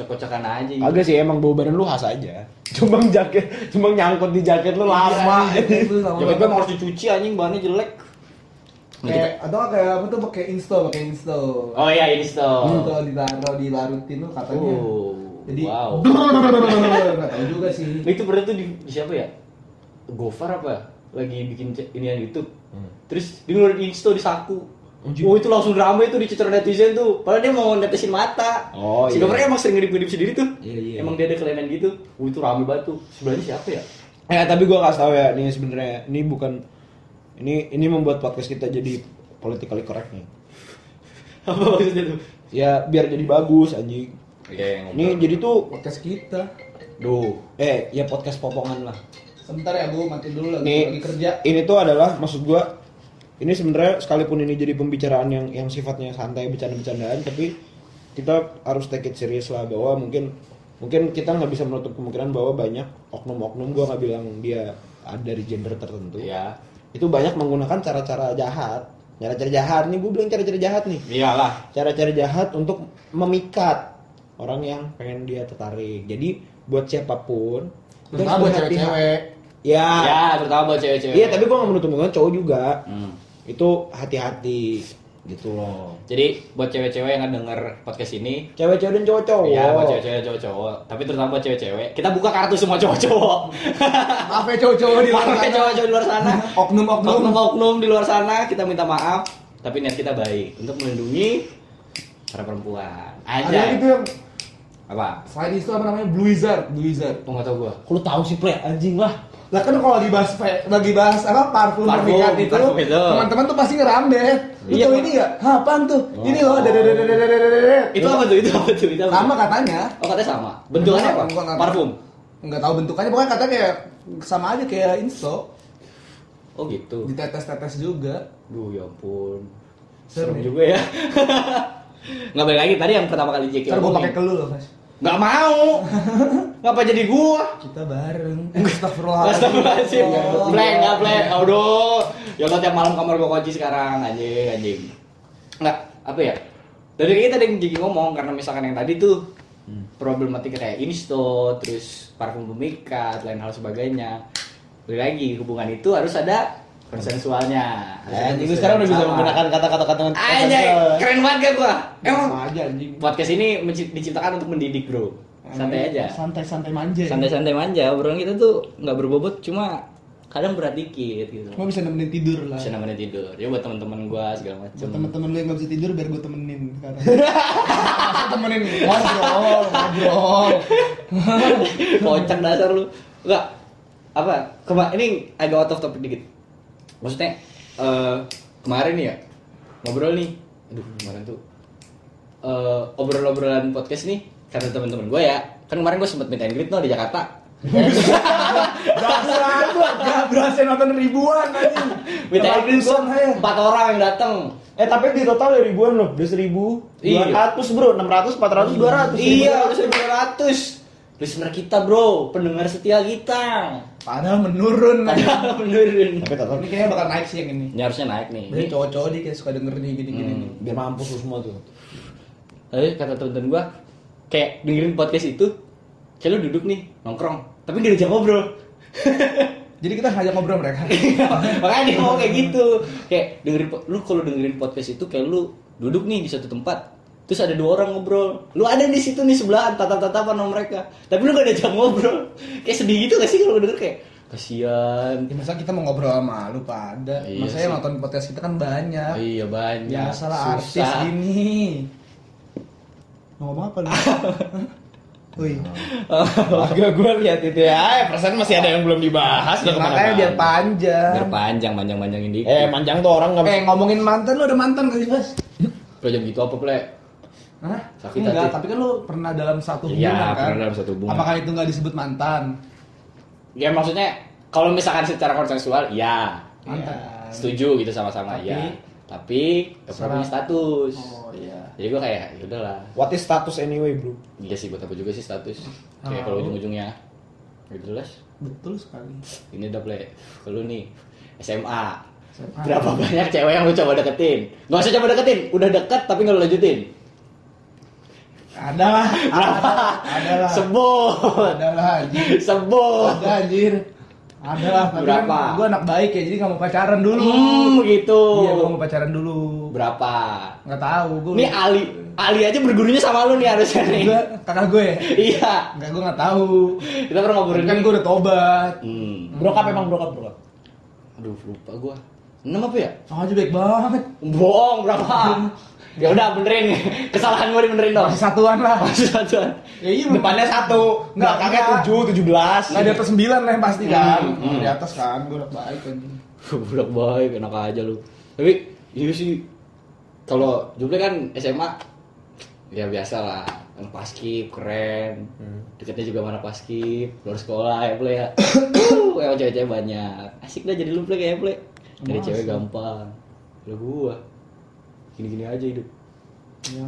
Kocak-kocakan aja gitu. agak sih emang bau badan lu khas aja *laughs* cuma jaket cuma nyangkut di jaket lu lama Iya, itu lama Ya banget. gue emang harus dicuci anjing bahannya jelek. Kayak atau nggak kayak apa tuh pakai insto, pakai insto. Oh iya ini stop. Insto ditaruh dilarutin tuh katanya. Oh. Jadi wow. *laughs* tahu juga sih. Itu berarti tuh di, di siapa ya? Gofar apa? Lagi bikin ini yang YouTube. Terus dia ngeluarin insto di saku. Anjir. Oh itu langsung rame tuh dicecer netizen tuh. Padahal dia mau netesin mata. Oh, si iya. Gofar emang sering ngedip-ngedip sendiri tuh. Iya, iya. Emang dia ada kelainan gitu. Oh itu rame banget tuh. Sebelahnya siapa ya? Ya tapi gue kasih tahu ya, ini sebenarnya ini bukan ini ini membuat podcast kita jadi politically correct nih. *laughs* Apa maksudnya tuh? Ya biar jadi bagus anjing. Iya, Ini jadi tuh Podcast kita. Duh. eh ya podcast potongan lah. Sebentar ya, gue mati dulu lagi, Nih lagi kerja. ini tuh adalah maksud gue ini sebenarnya sekalipun ini jadi pembicaraan yang yang sifatnya santai bercanda-bercandaan tapi kita harus take it serius lah bahwa mungkin mungkin kita nggak bisa menutup kemungkinan bahwa banyak oknum-oknum gue nggak bilang dia ada dari gender tertentu Iya. itu banyak menggunakan cara-cara jahat cara-cara jahat nih gue bilang cara-cara jahat nih Iyalah. cara-cara jahat untuk memikat orang yang pengen dia tertarik jadi buat siapa pun Terutama buat cewek-cewek. ya Ya, terutama buat cewek-cewek. iya tapi gue nggak menutup kemungkinan cowok juga Hmm. Itu hati-hati gitu loh Jadi buat cewek-cewek yang denger podcast ini, cewek-cewek dan cowok-cowok Iya, buat cewek-cewek dan cowok-cowok. Tapi terutama buat cewek-cewek, kita buka kartu semua cowok-cowok. *laughs* Maaf ya cowok-cowok di luar Maaf ya sana. cowok-cowok di luar sana. Oknum-oknum. Oknum-oknum di luar sana, kita minta maaf. Tapi niat kita baik untuk melindungi para perempuan. Ada Aja. itu yang Apa? selain itu apa namanya Blue Wizard, Blue Wizard. Oh, nggak tahu gua. Lu tahu sih play anjing lah. Lah kan kalau dibahas, lagi bahas apa parfum pernikahan itu, teman-teman tuh pasti ngerambet. Iya, ini enggak? Hah, apaan tuh? Oh. Ini loh, ada Itu apa tuh? Itu apa tuh? Itu? Sama katanya. Oh, katanya sama. Bentukannya apa? Parfum. Enggak tahu bentukannya, pokoknya katanya kayak sama aja kayak inso. Oh gitu. Ditetes-tetes juga. Duh, ya ampun. Serem, Serem juga ya. Nggak balik lagi tadi yang pertama kali Jackie. Terus gue pakai kelu loh, Mas. Nggak mau. *laughs* Ngapa jadi gua? Kita bareng. Astagfirullahaladzim. Astagfirullahaladzim. Oh. Play, nggak play. Aduh. Ya Allah tiap malam kamar gua kunci sekarang anjing, anjing. Nggak, apa ya? Dari kita tadi yang Jiki ngomong karena misalkan yang tadi tuh problematika kayak insto, terus parfum pemikat, lain hal sebagainya. Balik lagi hubungan itu harus ada konsensualnya. Ada Anjing lu sekarang udah bisa sama. menggunakan kata-kata kata Anjay, keren banget gak gua? Emang Sama aja anjing. podcast ini diciptakan untuk mendidik bro. Santai aja. Santai-santai manja. Santai-santai manja. Obrolan kita tuh nggak berbobot, cuma kadang berat dikit gitu. Cuma bisa nemenin tidur lah. Bisa namanya tidur. Ya buat teman-teman gua segala macam. Buat temen-temen lu yang gak bisa tidur biar gue temenin sekarang. *laughs* Temenin ngobrol, ngobrol. *laughs* Kocak dasar lu. Enggak. Apa? Kema ini agak out of topic dikit. Maksudnya eh kemarin nih ya ngobrol nih. Aduh, kemarin tuh eh obrol-obrolan podcast nih kata teman-teman gue ya. Kan kemarin gue sempet meet and greet no di Jakarta. Dasar lu gak berhasil nonton ribuan anjing. Meet and greet gua Ratusan aja. empat orang yang datang. Eh tapi di total dari ribuan loh, udah seribu, Iya. dua ratus bro, enam ratus, empat ratus, dua ratus. Iya, udah 1200. Listener kita, Bro. Pendengar setia kita. Padahal menurun. Padahal *laughs* menurun. Tapi tetap Ini kayaknya bakal naik sih yang ini. Ini harusnya naik nih. Jadi cowok-cowok nih kayak suka denger nih gini-gini. Hmm. nih. biar mampus lu semua tuh. Tapi kata temen-temen gua, kayak dengerin podcast itu, kayak lu duduk nih, nongkrong, tapi gak diajak ngobrol. *laughs* Jadi kita ngajak ngobrol mereka. Makanya dia mau kayak gitu. Kayak dengerin lu kalau dengerin podcast itu kayak lu duduk nih di satu tempat, terus ada dua orang ngobrol. Lu ada di situ nih sebelahan tatap-tatapan sama mereka. Tapi lu gak diajak ngobrol. Kayak sedih gitu gak sih kalau denger kayak kasihan. Ya, masa kita mau ngobrol sama lu pada. Iya Masa yang nonton podcast kita kan banyak. Oh iya banyak. Ya salah artis gini. Mau ngomong apa lu? *laughs* Wih. Agak gue lihat itu ya, eh, perasaan masih ada yang belum dibahas. udah Makanya biar panjang. Biar panjang, panjang-panjangin dikit. Eh manjang tuh orang nggak Eh ngomongin mantan lu ada mantan gak sih Mas? Jangan gitu apa, Ple? Hah? Sakit Enggak, hati. tapi kan lu pernah dalam satu Iya, hubungan kan? pernah dalam satu hubungan. Apakah itu nggak disebut mantan? Ya maksudnya, kalau misalkan secara konsensual, ya. Mantan. Setuju gitu sama-sama, Tapi- ya. Tapi, gak pernah punya status. Oh iya. Jadi gue kayak, ya udahlah. What is status anyway bro? Iya sih, buat apa juga sih status. Kayak Oh. kalau ujung-ujungnya, gak jelas. Betul sekali. Ini udah play. Kalau nih, SMA. SMA. Berapa banyak cewek yang lu coba deketin? Gak usah coba deketin, udah deket tapi gak lu lanjutin. Ada lah. Ada, ada lah. Sebut. Ada lah anjir. Sebut. Ada anjir. Ada lah. Tapi Berapa? kan gue anak baik ya, jadi nggak mau pacaran dulu. Hmm, gitu. Iya, gue mau pacaran dulu. Berapa? Nggak tahu. Gue. Ini Ali, Ali aja bergurunya sama lu nih harusnya nih. Gue kakak gue ya. Iya. Enggak, gue nggak tahu. Kita pernah ngobrolin Kan gue udah tobat. Hmm. Brokap emang brokap brokap. Aduh, lupa gua. 6 apa ya? Sama aja baik banget. Bohong berapa? *laughs* ya udah benerin. *laughs* Kesalahan gua dibenerin dong. Masih satuan lah. Masih satuan. Ya iya. Depannya satu, Nggak, belakangnya nggak. tujuh, tujuh belas. Nggak di atas sembilan lah yang pasti kan. Hmm, hmm. Di atas kan, gue udah baik kan. *laughs* Budak baik, enak aja lu. Tapi iya sih kalau Juble kan SMA ya biasa lah anak paskib keren deketnya juga mana paskib luar sekolah ya play ya *coughs* yang cewek-cewek banyak asik dah jadi lu play kayak play dari cewek gampang lu gua gini-gini aja hidup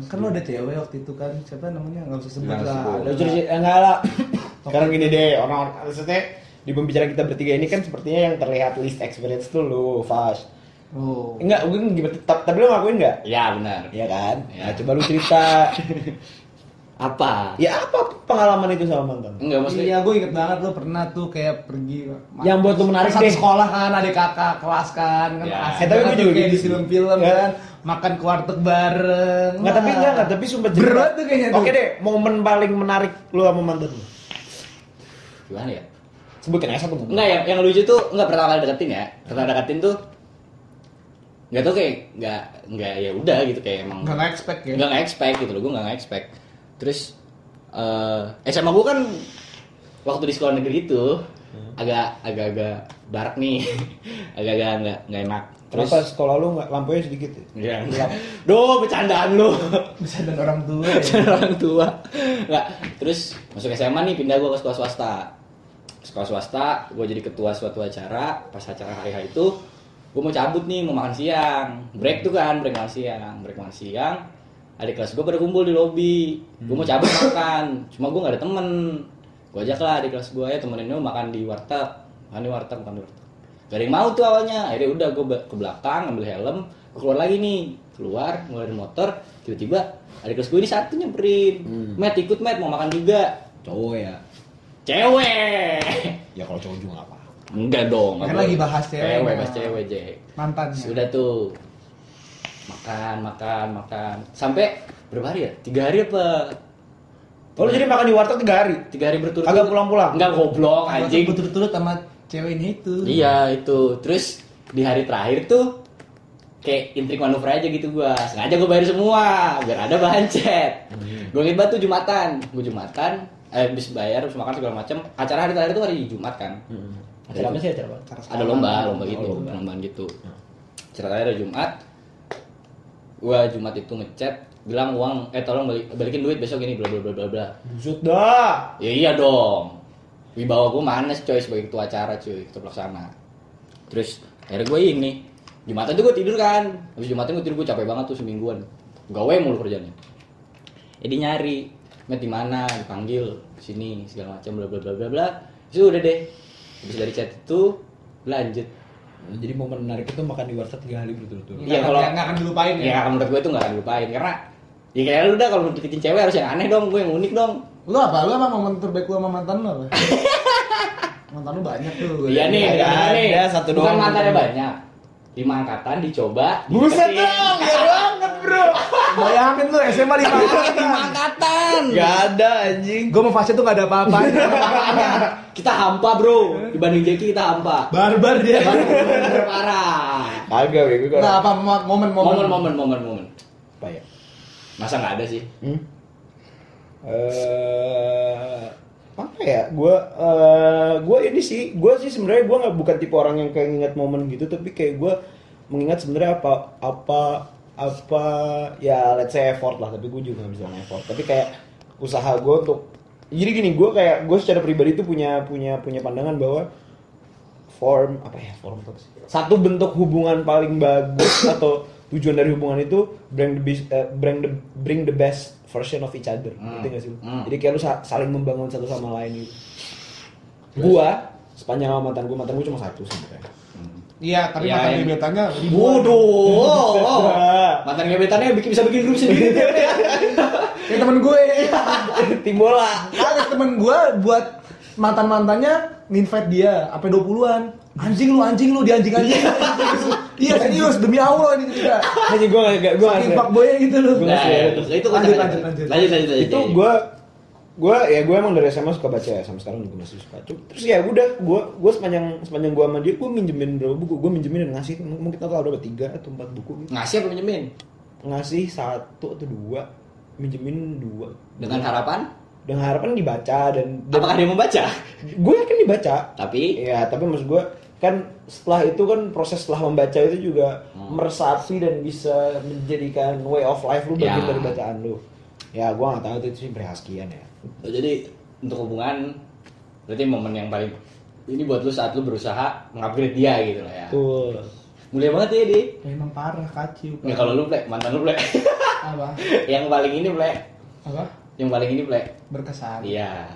Kan lo ada cewek waktu itu kan, siapa namanya nggak usah sebut Nggak lah. Ada enggak lah. *coughs* Sekarang gini deh, orang maksudnya di pembicaraan kita bertiga ini kan sepertinya yang terlihat least experience tuh lu, Fas. Oh. Enggak, gue gimana? Tapi, tapi lu ngakuin enggak? ya benar Iya kan? Ya. Nah, coba lu cerita. *laughs* apa ya apa pengalaman itu sama mantan? enggak maksudnya Iya, gue inget banget lo pernah tuh kayak pergi Yang buat lo menarik satu deh. sekolah kan, adik kakak kelas kan, kan Ya. asik Eh, tapi gue juga kayak gitu di film-film Ya. kan, makan ke warteg bareng. Enggak, tapi enggak, enggak, tapi sumpah Berat tuh kayaknya tuh. Oke deh, momen paling menarik lu sama mantan lu. gimana ya Sebutin aja satu momen. Enggak ya, yang lucu tuh enggak pertama kali deketin ya. Pertama deketin tuh nggak tau kayak nggak nggak ya udah gitu kayak emang Nggak nggak expect ya? nggak nggak expect gitu loh gue nggak expect terus eh SMA gue kan waktu di sekolah negeri itu agak agak agak barak nih *laughs* agak agak nggak nggak enak terus Kenapa sekolah lu nggak lampunya sedikit ya? ya Duh, bercandaan lu. Bisa dan orang tua ya. orang tua. Nggak. Terus masuk SMA nih pindah gue ke sekolah swasta. Sekolah swasta, gue jadi ketua suatu acara. Pas acara hari hari itu, gue mau cabut nih, mau makan siang. Break tuh kan, break makan siang. Break makan siang. Adik kelas gue pada kumpul di lobi. Gue mau cabut makan. Cuma gue nggak ada temen. Gue ajak lah adik kelas gue ya temenin lu makan di warteg. Makan di warteg, makan di warteg. Gak ada yang mau tuh awalnya. Akhirnya udah gue ke belakang ngambil helm. Gue keluar lagi nih. Keluar, mulai dari motor. Tiba-tiba adik kelas gue ini satu nyamperin. Matt ikut Matt mau makan juga. Cowok ya. Cewek. *laughs* Ya kalau cowok juga nggak apa. Enggak dong. Kan lagi bahas cewek. Cewek, bahas cewek, Jack. Mantannya. Sudah tuh. Makan, makan, makan. Sampai berapa hari ya? Tiga hari apa? Oh, lu jadi makan di warteg tiga hari? Tiga hari berturut Kagak pulang-pulang? Enggak goblok anjing. Betul-betul sama ceweknya itu. Iya itu. Terus di hari terakhir tuh kayak intrik manuver aja gitu gua. Sengaja gua bayar semua biar ada bahan chat. Gua inget banget tuh Jumatan. Gua Jumatan eh, habis bayar habis makan segala macam. Acara hari terakhir tuh hari Jumat kan. Acara apa sih acara apa? Ada lomba, lomba gitu, lomba gitu. Acara terakhir hari Jumat. Gua Jumat itu ngechat bilang uang eh tolong balik, balikin duit besok ini bla bla bla bla bla. Buset dah. Ya iya dong. Wibawa gue mana sih coy sebagai ketua acara cuy, ketua pelaksana. Terus akhirnya gue ini Jumatan tuh gue tidur kan. Habis Jumatan gue tidur gue capek banget tuh semingguan. Gawe mulu kerjanya. Jadi nyari, Met di mana? Dipanggil sini segala macam bla bla bla bla bla. Terus udah deh. Habis dari chat itu lanjut. Jadi momen menarik itu makan di warteg tiga hari berturut-turut. Iya, Nggak- kalau- nggak akan dilupain ya. Ya menurut gue itu gak akan lupain karena ya kayak lu udah kalau mau deketin cewek harus yang aneh dong, gue yang unik dong. Lu apa? Lu apa momen terbaik lu sama mantan lu apa? *laughs* mantan lu banyak tuh. Iya nih, Ada, ada nih. ada, satu Bukan doang. mantannya banyak. Lima angkatan dicoba. Buset dong, ya banget bro. *laughs* Bayangin lu SMA lima Lima angkatan. angkatan. Gak ada anjing. Gue mau fase tuh gak ada apa-apanya. *laughs* Kita hampa bro. Dibanding Jackie kita hampa. Barbar dia. Parah. Kagak bego Nah, apa mo- momen-momen? Momen, momen, momen, momen. Apa ya? Masa nggak ada sih? Hmm? Eh, apa ya? Gue eh gue ini sih, gue sih sebenarnya gue nggak bukan tipe orang yang kayak nginget momen gitu, tapi kayak gue mengingat sebenarnya apa apa apa ya let's say effort lah, tapi gue juga nggak bisa effort. Tapi kayak usaha gue untuk jadi gini, gue kayak gue secara pribadi tuh punya punya punya pandangan bahwa form apa ya form? Satu bentuk hubungan paling bagus atau tujuan dari hubungan itu bring the best, eh, bring the bring the best version of each other. Hmm. Ngerti gak sih? Hmm. Jadi kayak lu sa- saling membangun satu sama lain gitu. Gua sepanjang sama mantan gua, mantan gua cuma satu sebenarnya. Iya, tapi Iya, mantan yang- gebetannya Waduh. *laughs* Mantan gebetannya bikin bisa bikin grup sendiri. *laughs* Kayak temen gue. *laughs* Tim bola. Ada temen gue buat mantan-mantannya ninvite dia, apa 20-an. Anjing lu, anjing lu, di anjing anjing. iya serius, demi Allah ini juga. Hanya gua gak gua Saking nggak- fuckboy gitu lu. Nah, terus itu Lanjut, lanjut, lanjut. Lanjut, lanjut, lanjut. itu gua gua ya gua emang dari SMA suka baca ya sampai sekarang juga masih suka terus ya udah gua gua sepanjang sepanjang gua sama dia gua minjemin berapa buku gua minjemin dan ngasih mungkin total berapa tiga atau empat buku gitu. Ngasih apa pinjemin? ngasih satu atau dua minjemin dua Dengan harapan dengan harapan dibaca dan, dan apakah dia membaca? gue yakin dibaca Tapi ya tapi maksud gue kan setelah itu kan proses setelah membaca itu juga Hmm. meresapi dan bisa menjadikan way of life lu bagian Ya. dari bacaan lu ya gue nggak tahu itu sih perhaskian ya Oh, jadi untuk hubungan berarti momen yang paling ini buat lu saat lu berusaha mengupgrade dia gitu lah ya. tuh Mulia banget ya di. Memang parah kacau. Ya kalau lu plek, mantan lu plek. *laughs* apa? yang paling ini plek. Apa? Yang paling ini plek. Berkesan. Iya.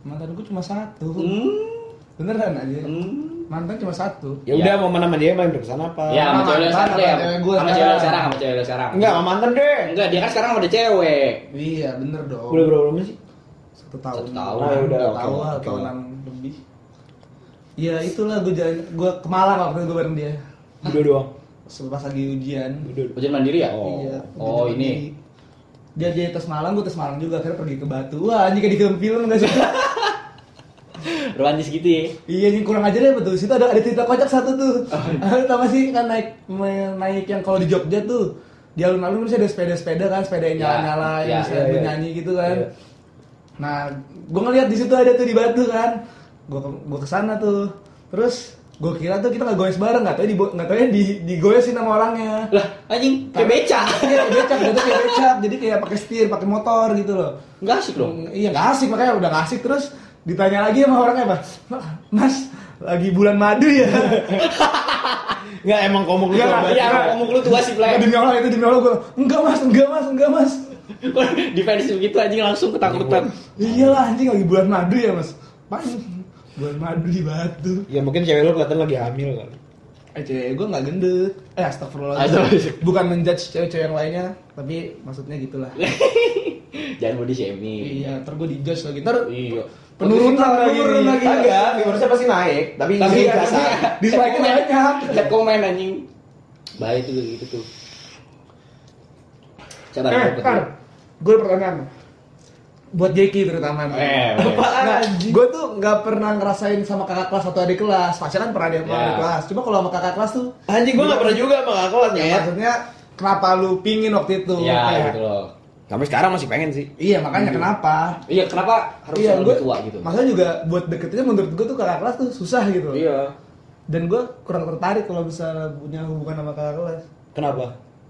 Mantan gue cuma satu. Hmm. Beneran aja. Hmm. Mantan cuma satu. ya Ya. udah mau mana sama dia main berkesan apa Ya, sama Sama cewek lu sekarang sama deh. cewek gua Sama cewek lu sekarang. sama cewek lu sekarang. enggak sama mantan deh Enggak, dia kan sekarang udah cewek. Iya, bener dong. udah berapa lama sih Satu tahun. Satu tahun. Oh, ya udah, tahun tahunan lebih. Ya itulah gue jalan, gue ke Malang waktu itu gue bareng dia. udah doang Pas lagi ujian. udah Ujian mandiri ya? Oh. Iya. Oh, ujian ini. Dia dia tes Malang, gue tes Malang juga. Akhirnya pergi ke Batu. Wah, anjing kayak di film-film gak sih? *laughs* romantis gitu ya Iya nih kurang ajar ya betul. Situ ada ada cerita kocak satu tuh. Oh, Tahu masih kan naik naik yang kalau di Jogja tuh di alun-alun bisa ada sepeda-sepeda kan, sepeda yang Ya, nyala-nyala, ya, yang bisa ya, ya. bernyanyi gitu kan. Iya. Nah, gue ngeliat di situ ada tuh di batu kan. Gue gue ke sana tuh. Terus gue kira tuh kita nggak goes bareng, nggak tahu di nggak tahu di digoesin sama orangnya. lah anjing kayak beca Iya kayak becak, gitu kayak becak. Jadi kayak pakai setir, pakai motor gitu loh. nggak asik dong Iya nggak asik makanya udah nggak asik terus ditanya lagi sama orangnya mas, mas lagi bulan madu ya. *laughs* Nggak emang komuk lu coba. iya ngomong lu tua sih play demi Allah itu demi Allah gue enggak mas, enggak mas, enggak mas. defense begitu anjing langsung ketakutan Iya lah anjing lagi bulan madu ya mas. Pan bulan madu di batu. Ya mungkin cewek lu kelihatan lagi hamil kali. Eh cewek gue nggak gendut. Eh astagfirullah. Astagfirullah. Bukan menjudge cewek-cewek yang lainnya, tapi maksudnya gitulah. *laughs* jangan body shaming iya, ntar gue dijudge lagi. Ntar iya penurunan lagi. Penurun lagi. Kagak, viewersnya pasti naik, tapi Tapi ini kan biasa. *laughs* Dislike-nya banyak. lihat komen anjing bahaya itu gitu tuh coba Eh, gue pertanyaan buat Jeki terutama nih. Eh, *laughs* Apaan, Nah, gue tuh nggak pernah ngerasain sama kakak kelas atau adik kelas. Pasti kan pernah dia sama Ya. adik kelas. Cuma kalau sama kakak kelas tuh, Anjing gua nggak pernah juga sama kakak kelasnya ya. maksudnya kenapa lu pingin waktu itu? ya Kayak, gitu loh Sampai sekarang masih pengen sih. Iya makanya kenapa? iya kenapa harus Iya, gue lebih tua gitu Maksudnya juga buat deketinnya menurut gue tuh kakak kelas tuh susah gitu. iya Dan gue kurang tertarik kalau bisa punya hubungan sama kakak kelas. Kenapa?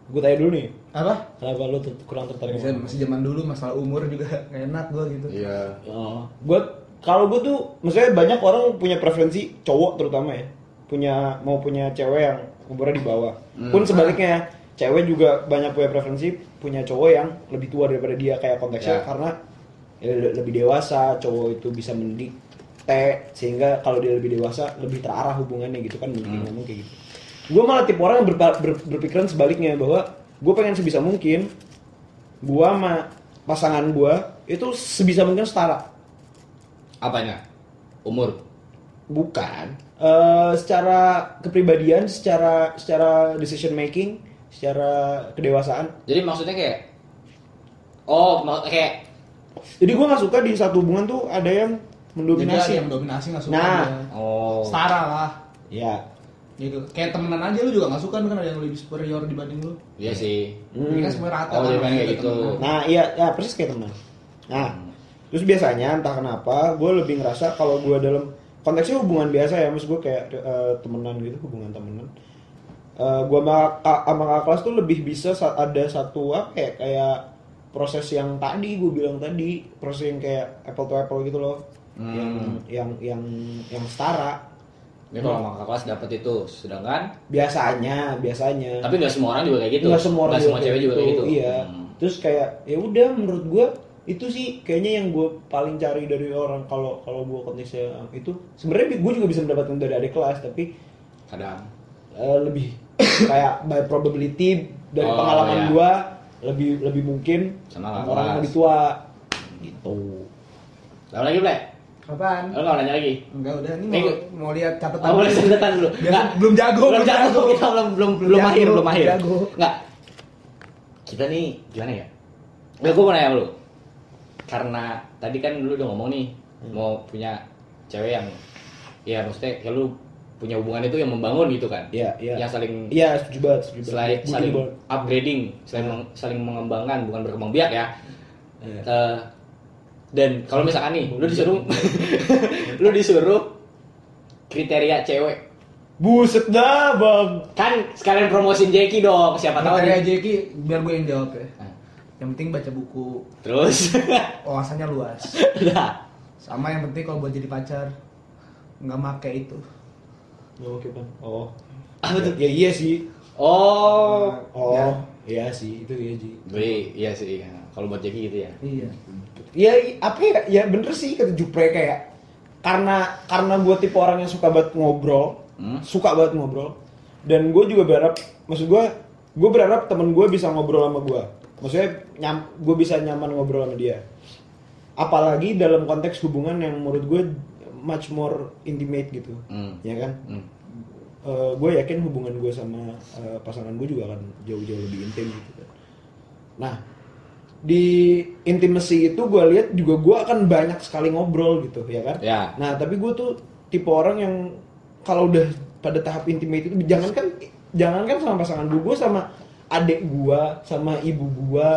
Gue tanya dulu nih. Apa? Kenapa lu tuh kurang tertarik Bisa sama masih zaman dulu masalah umur juga *laughs* gak enak gue gitu. iya oh. Gue kalau gue tuh, maksudnya banyak orang punya preferensi cowok terutama ya, punya mau punya cewek yang umurnya di bawah. Hmm. Pun sebaliknya, cewek juga banyak punya preferensi punya cowok yang lebih tua daripada dia kayak konteksnya Ya. karena ya, le- lebih dewasa, cowok itu bisa mendikte sehingga kalau dia lebih dewasa lebih terarah hubungannya gitu kan mungkin Hmm. ngomong kayak gitu. Gue malah tipe orang yang berpa- ber- berpikiran sebaliknya bahwa gue pengen sebisa mungkin gue sama pasangan gue itu sebisa mungkin setara. apanya umur Bukan. Eh, secara kepribadian, secara secara decision making, secara kedewasaan. jadi maksudnya kayak oh mak- kayak Jadi gue nggak suka di satu hubungan tuh ada yang Jadi ada mendominasi. yang dominasi nggak suka. Nah. dia. oh Setara lah. Ya. Gitu. Kayak temenan aja lu juga nggak suka kan ada yang lebih superior dibanding lu. iya sih Hmm. Ini kan semua rata. Oh, kan, kayak gitu. temenan. Nah, iya, ya persis kayak teman. Nah, terus biasanya entah kenapa gue lebih ngerasa kalau gue dalam konteksnya hubungan biasa ya, maksud gue kayak eh, temenan gitu, hubungan temenan. Eh gue sama sama kakak kelas tuh lebih bisa saat ada satu apa ya kayak proses yang tadi gue bilang tadi proses yang kayak apple to apple gitu loh Hmm. yang yang yang yang setara ini kalau sama kakak kelas dapet itu. Sedangkan biasanya biasanya. Tapi nggak semua orang juga kayak gitu. Nggak semua orang Nggak semua cewek juga kayak gitu. Iya. Hmm. terus kayak ya udah menurut gue itu sih kayaknya yang gue paling cari dari orang kalau kalau gue konteksnya itu. Sebenarnya gue juga bisa mendapatkan dari adik kelas tapi kadang. Eh, lebih *coughs* kayak by probability dari Oh, pengalaman iya. gua lebih lebih mungkin Sama orang yang lebih tua. Gitu. Lalu lagi Ble? Kapan? Lo nggak nanya lagi? Enggak udah ini mau, mau lihat catatan. Oh, boleh catatan dulu. Biasa- Nggak. belum jago, belum jago. Kita belum belum Belum belum jago, mahir, belum mahir. jago. Nggak. Kita nih gimana ya? Nggak, gue mau nanya lu. Karena tadi kan lu udah ngomong nih mau punya cewek yang ya maksudnya ya lu punya hubungan itu yang membangun gitu kan? Iya, iya. Yang saling iya setuju banget setuju banget. saling banget. upgrading, saling meng- saling mengembangkan bukan berkembang biak ya. Iya. Eh, dan kalau misalkan nih lu disuruh *laughs* lu disuruh kriteria cewek. Buset dah bang. Kan sekalian promosin Jeki dong siapa tahu Kriteria nih Jeki biar gue yang jawab ya. Nah, Yang penting baca buku, terus? *laughs* Wawasannya luas. nah Sama yang penting kalau buat jadi pacar nggak make itu. oh, oke bang oh. Apa tuh? ya iya sih. Oh. Oh. Ya. Iya sih itu iya sih Gue, iya sih kalau buat Jeki gitu ya Iya. ya i- apa ya ya bener sih kata Jupre kayak karena karena gue tipe orang yang suka banget ngobrol Hmm. suka banget ngobrol dan gue juga berharap maksud gue gue berharap temen gue bisa ngobrol sama gue maksudnya nyam gue bisa nyaman ngobrol sama dia apalagi dalam konteks hubungan yang menurut gue much more intimate gitu Hmm. ya kan Hmm. Gue yakin hubungan gue sama eh, pasangan gue juga akan jauh-jauh lebih intim gitu kan. Nah, di intimacy itu gue lihat juga gue akan banyak sekali ngobrol gitu ya kan Ya. nah tapi gue tuh tipe orang yang kalau udah pada tahap intimate itu jangan kan jangan kan sama pasangan gue gue sama adik gue sama ibu gue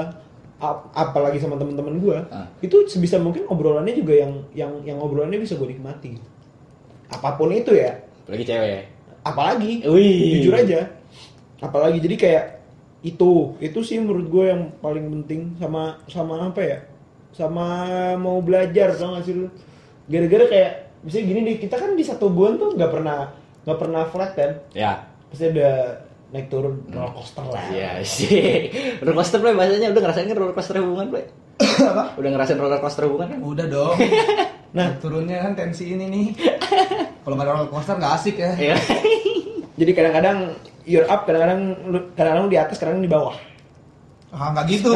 ap- apalagi sama teman-teman gue Ah. itu sebisa mungkin obrolannya juga yang yang yang obrolannya bisa gue nikmati apa pun itu ya Apalagi cewek ya. Apalagi? Wih. jujur aja. Apalagi? Jadi kayak itu. Itu sih menurut gue yang paling penting. Sama sama apa ya? Sama mau belajar tau gak sih lu? Gara-gara kayak misalnya gini nih kita kan di satu bulan tuh nggak pernah nggak pernah flat kan? Ya. pasti ada naik turun. Roller coaster lah. Iya sih. *laughs* Roller coaster play bahasanya. Udah ngerasain kan roller coaster hubungan play? *coughs* Apa? Udah ngerasain roller coaster hubungan kan? Udah dong. *laughs* Nah, turunnya kan tensi ini nih. Kalau nggak ada roller coaster nggak asik ya. Iya. *laughs* jadi kadang-kadang you're up kadang-kadang kadang-kadang di atas kadang di bawah Ah, nggak gitu. *laughs*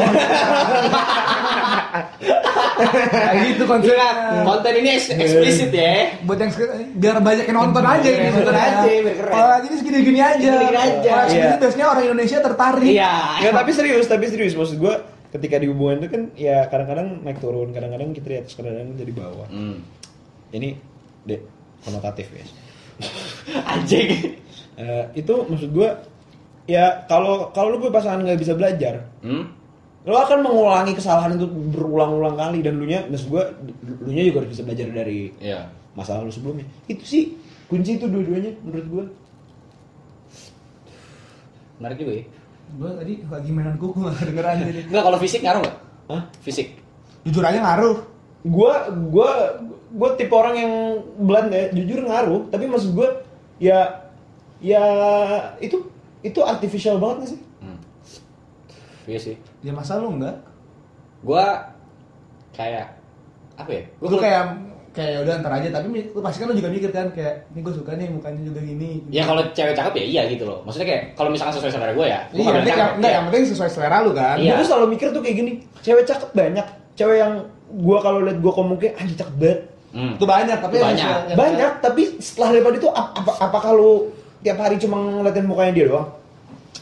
Nggak gitu konsepnya. Konten ini eks- eksplisit ya. Buat yang biar banyak yang nonton aja ini. Nonton aja, biar keren. Kalau lagi ini segini-gini aja. Segini-gini aja. Kalau segini Iya. biasanya orang Indonesia tertarik. Iya. Nggak, tapi serius, tapi serius maksud gue ketika di hubungan itu kan ya kadang-kadang naik turun, kadang-kadang kita di atas, kadang-kadang kita di bawah. Hmm. Ini dek konotatif guys. *laughs* Anjing. Eh, itu maksud gue ya kalau kalau lu punya pasangan nggak bisa belajar, Hmm? lo akan mengulangi kesalahan itu berulang-ulang kali dan lu nya maksud gue lu nya juga harus bisa belajar dari Iya. masa lalu sebelumnya. Itu sih kunci itu dua-duanya menurut gue. Menarik juga ya. Gue tadi lagi mainan kuku nggak kedengeran *laughs* jadi. Enggak kalau fisik ngaruh nggak? Hah? Fisik. Jujur aja ngaruh. gue gue gue tipe orang yang blunt ya jujur ngaruh tapi maksud gue ya ya itu itu artificial banget gak sih Hmm. Iya sih. Ya masa lu enggak? Gua kayak apa ya? Gue tuh kayak kayak udah ntar aja tapi lu pasti kan lu juga mikir kan kayak ini gue suka nih mukanya juga gini. Ya kalau cewek cakep ya iya gitu loh. Maksudnya kayak kalau misalkan sesuai selera gue ya. Iya, yang, cakep, enggak, iya. yang penting sesuai selera lu kan. Iya. gue selalu mikir tuh kayak gini cewek cakep banyak cewek yang gue kalau liat gue komuknya anjir cakep banget Hmm. Itu banyak, tapi Itu banyak. yang banyak tapi setelah daripada itu ap- apa apakah lu tiap hari cuma ngeliatin mukanya dia doang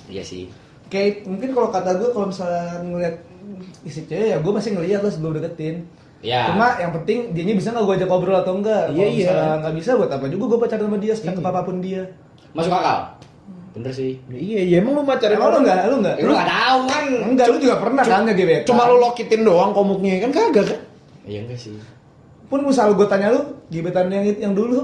Iya sih. kayak mungkin kalau kata gue kalau misalnya ngeliat isi cewek ya gue masih ngeliat lah sebelum deketin Ya. cuma yang penting dianya bisa nggak gue ajak ngobrol atau enggak Iya, kalau iya. nggak bisa buat apa juga gue pacaran sama dia secakep Iya. apa pun dia Masuk akal. Bener sih. iya iya emang lu pacarin emang lu orang nggak lu nggak Ya, lu nggak tahu kan. enggak lu juga pernah kan nggak gebetan cuma lu lokitin doang komuknya kan kagak kan Iya enggak sih. pun misal gue tanya lu gebetan yang yang dulu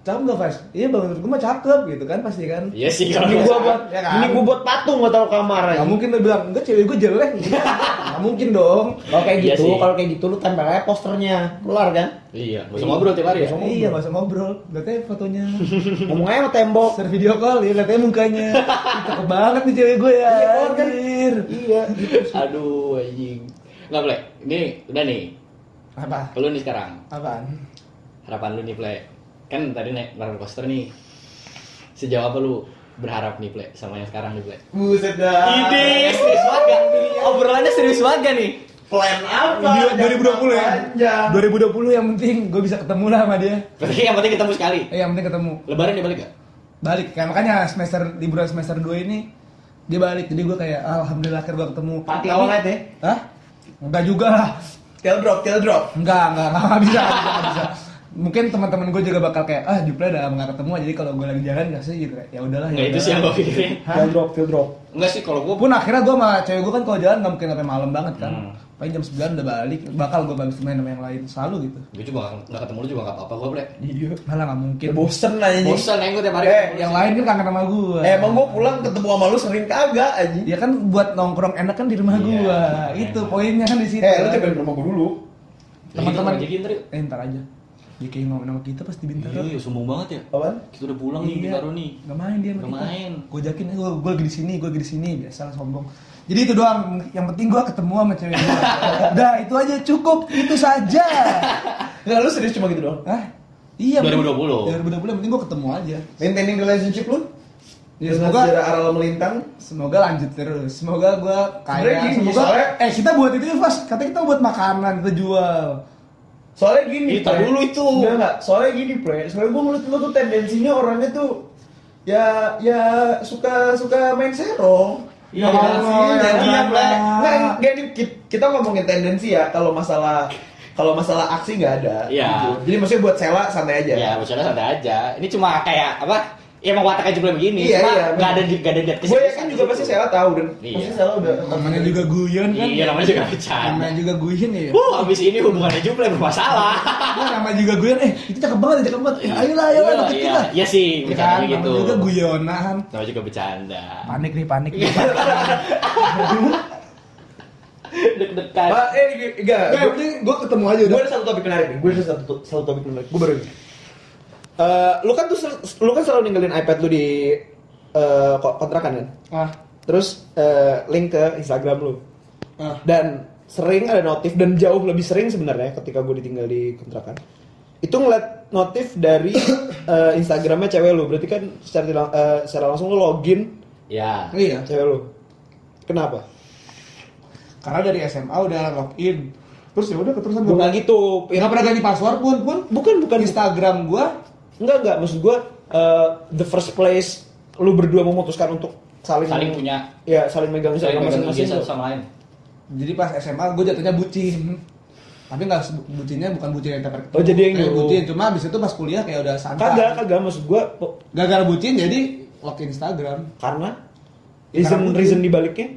cakep nggak Fas? iya bang menurut gue mah cakep gitu kan pasti kan Iya sih kalau ini salah. buat Ya kan? ini gua buat patung gak taruh kamar aja Gak mungkin lu bilang, enggak cewek gue jelek *laughs* Gak mungkin dong Kalau kayak Iya gitu, sih. kalau kayak gitu lu tempel aja posternya, keluar kan? Iya. Gak usah ngobrol tiap hari ya. Iya gak usah ngobrol Lihat aja fotonya *laughs* Ngomong aja sama tembok. Share video call, ya lihat aja mukanya *laughs* Cakep banget nih cewek gue ya Iya, keluar kan? anjir. Iya, gitu. Aduh anjing. Enggak boleh. Ini udah nih. Apa? Lu nih sekarang. Apaan? Harapan lu nih, Ple. Kan tadi naik roller coaster nih. Sejauh apa lu berharap nih, Ple, sama yang sekarang nih, Ple? Buset dah. Ide, serius banget gak? Obrolannya serius banget gak nih? Plan apa? Di 2020 ya? Panjang. 2020 yang penting gue bisa ketemu lah sama dia Berarti yang penting ketemu sekali. Eh yang penting ketemu Lebaran dia balik gak? Balik, kayak makanya semester liburan semester 2 ini Dia balik, jadi gue kayak Alhamdulillah akhirnya gue ketemu Party all night ya? Hah? Enggak juga lah Tail drop, tail drop. Enggak, enggak, enggak, enggak bisa, enggak bisa, enggak bisa. Mungkin teman-teman gue juga bakal kayak ah play udah nggak ketemu jadi kalau gue lagi jalan nggak sih gitu kayak ya udahlah ya itu sih yang gue pikirin. Hah? Tail drop, tail drop. Enggak sih kalau gue pun akhirnya gue sama cewek gue kan kalau jalan nggak mungkin sampai malam banget kan Hmm. paling jam 9 udah balik bakal gue balik main sama yang lain selalu gitu gue juga gak, gak ketemu lu juga gak apa-apa gue, Ple. Iya. malah nggak mungkin Bosen aja nih. Bosan ya gue tiap hari. Eh, yang lain kan kangen sama gue Eh, emang gua pulang ketemu sama lu sering kagak aja. ya kan buat nongkrong enak kan di rumah Iya, gue itu poinnya kan di situ Eh, lu coba ke rumah gua dulu. teman-teman Jadi eh ntar aja dia kayak ngomong sama kita pas di Bintaro Iya, sombong banget ya. Apaan? Kita udah pulang nih, Iya. Bintaro nih. Gak main dia sama kita. main. Gue jakin, gue gue lagi di sini, gue lagi di sini, biasa lah sombong. Jadi itu doang. Yang penting gue ketemu sama cewek gue. *laughs* Udah itu aja cukup, itu saja. Enggak, lu serius cuma gitu doang. Hah? Iya. 2020. 2020 yang penting gue ketemu aja. Maintaining relationship lu? Ya, semoga sejarah aral melintang. semoga lanjut terus. Semoga gue kaya. Semoga soalnya- eh kita buat itu ya, Fas. Katanya kita buat makanan, kita jual. Soalnya gini, Itu Pre. dulu itu. Enggak enggak, soalnya gini, Pre. Soalnya gua ngeliat lu tuh tendensinya orangnya tuh ya ya suka suka main serong. Iya, Sama iya, iya, iya, kit- kita ngomongin tendensi ya kalau masalah kalau masalah aksi nggak ada. Iya. gitu. Jadi maksudnya buat Sela santai aja. Ya, maksudnya santai aja. Ini cuma kayak apa? Ya emang wataknya juga begini. Iya, cuma iya, nggak ada nggak ada niat Gue yakin juga pasti Sela tahu dan Iya. pasti Sela udah namanya juga guyon kan Iya, namanya juga bercanda. namanya juga guyon ya Wuh, abis ini hubungannya juga bermasalah. Wah, namanya juga guyon eh itu cakep banget cakep banget eh, ayolah ayolah Iya, ikut iya. kita Iya sih, Ya kan, bercanda gitu. namanya juga guyonan Namanya juga bercanda. panik nih panik nih Deg-degan. Pak, eh enggak. Gue ketemu aja Gue udah ada satu topik menarik nih. Gue ada satu satu topik menarik. Gue baru ini. Eh, lu kan tuh lu kan selalu ninggalin iPad lu di eh, ko- kontrakan kan? ah Terus eh, link ke Instagram lu. ah Dan sering ada notif dan jauh lebih sering sebenarnya ketika gue ditinggal di kontrakan. Itu ngeliat notif dari *coughs* eh, Instagramnya cewek lu. Berarti kan secara, eh, secara langsung lu login Ya. iya cewek lu. Kenapa? karena dari SMA udah login terus ya udah keterusan Gue gue nggak gitu. nggak pernah ganti password pun pun Bukan bukan Instagram gue Enggak enggak. Maksud gue eh, the first place lu berdua memutuskan untuk saling Saling punya. Ya saling megang saling megang masing-masing satu sama lain. jadi pas SMA gue jatuhnya bucin. Tapi nggak bucinnya bukan bucin yang tempat Oh, jadi yang Kayak bucin. Cuma abis itu pas kuliah kayak udah santai. Kagak kagak. Maksud gue gara-gara bucin jadi login Instagram. Karena? Reason reason dibaliknya?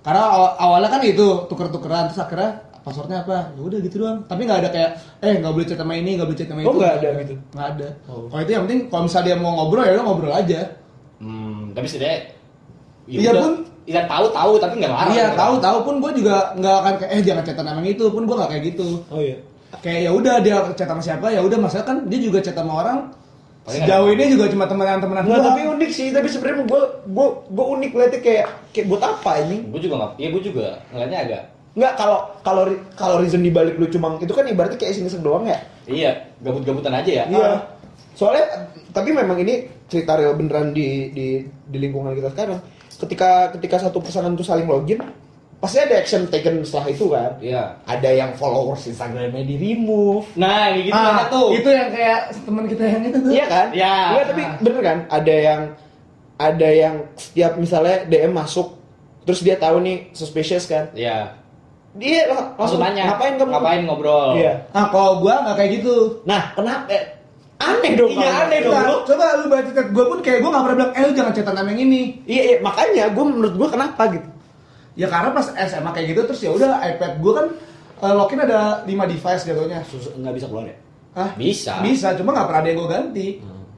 Karena awal- awalnya kan itu tuker-tukeran. Terus akhirnya passwordnya apa ya udah gitu doang tapi nggak ada kayak eh nggak boleh chat sama ini nggak boleh chat sama Oh, itu nggak ada gitu? nggak ada Oh. kalau itu yang penting kalau misalnya dia mau ngobrol ya udah ngobrol aja Hmm, tapi setidaknya ya Iya pun. Iya tahu tahu tapi nggak larang. iya tahu tahu pun gue juga nggak akan kayak eh jangan chatan sama itu pun gue nggak kayak gitu oh iya kayak ya udah dia chat sama siapa ya udah masalah kan dia juga chat sama orang sejauh ini juga cuma temenan-temenan doang. tapi unik sih tapi sebenarnya gue gue gue unik liatnya kayak kayak buat apa ini Gue juga nggak. Iya gue juga ngeliatnya agak. Nggak kalau kalau kalau reason dibalik lu cuma itu kan ibaratnya kayak iseng-iseng doang ya Iya gabut-gabutan aja ya. Iya. Soalnya tapi memang ini cerita real beneran di di di lingkungan kita sekarang. Ketika ketika satu pasangan tuh saling login, pasti ada action taken setelah itu kan. Iya. Ada yang followers Instagramnya di remove. Nah kayak gitu ah, banyak tuh. itu yang kayak teman kita yang itu tuh Iya kan? Iya. Enggak, tapi bener kan? Ada yang ada yang setiap misalnya DM masuk terus dia tahu nih suspicious kan. Iya. Dia lang- Langsung nanya. ngapain kamu? Ngapain ngobrol? Iya. nah kalau gue nggak kayak gitu Nah, kenapa eh, aneh dong. Iya, aneh dong. Nah, lu. coba lu baca chat gue pun kayak gue nggak pernah bilang eh lu jangan chatan sama yang ini Iya, iya, makanya gue menurut gue kenapa gitu. ya karena pas SMA kayak gitu terus ya udah iPad gue kan eh, login ada 5 device jatuhnya nggak bisa keluar ya? Hah? Bisa. bisa cuma nggak pernah ada yang gue ganti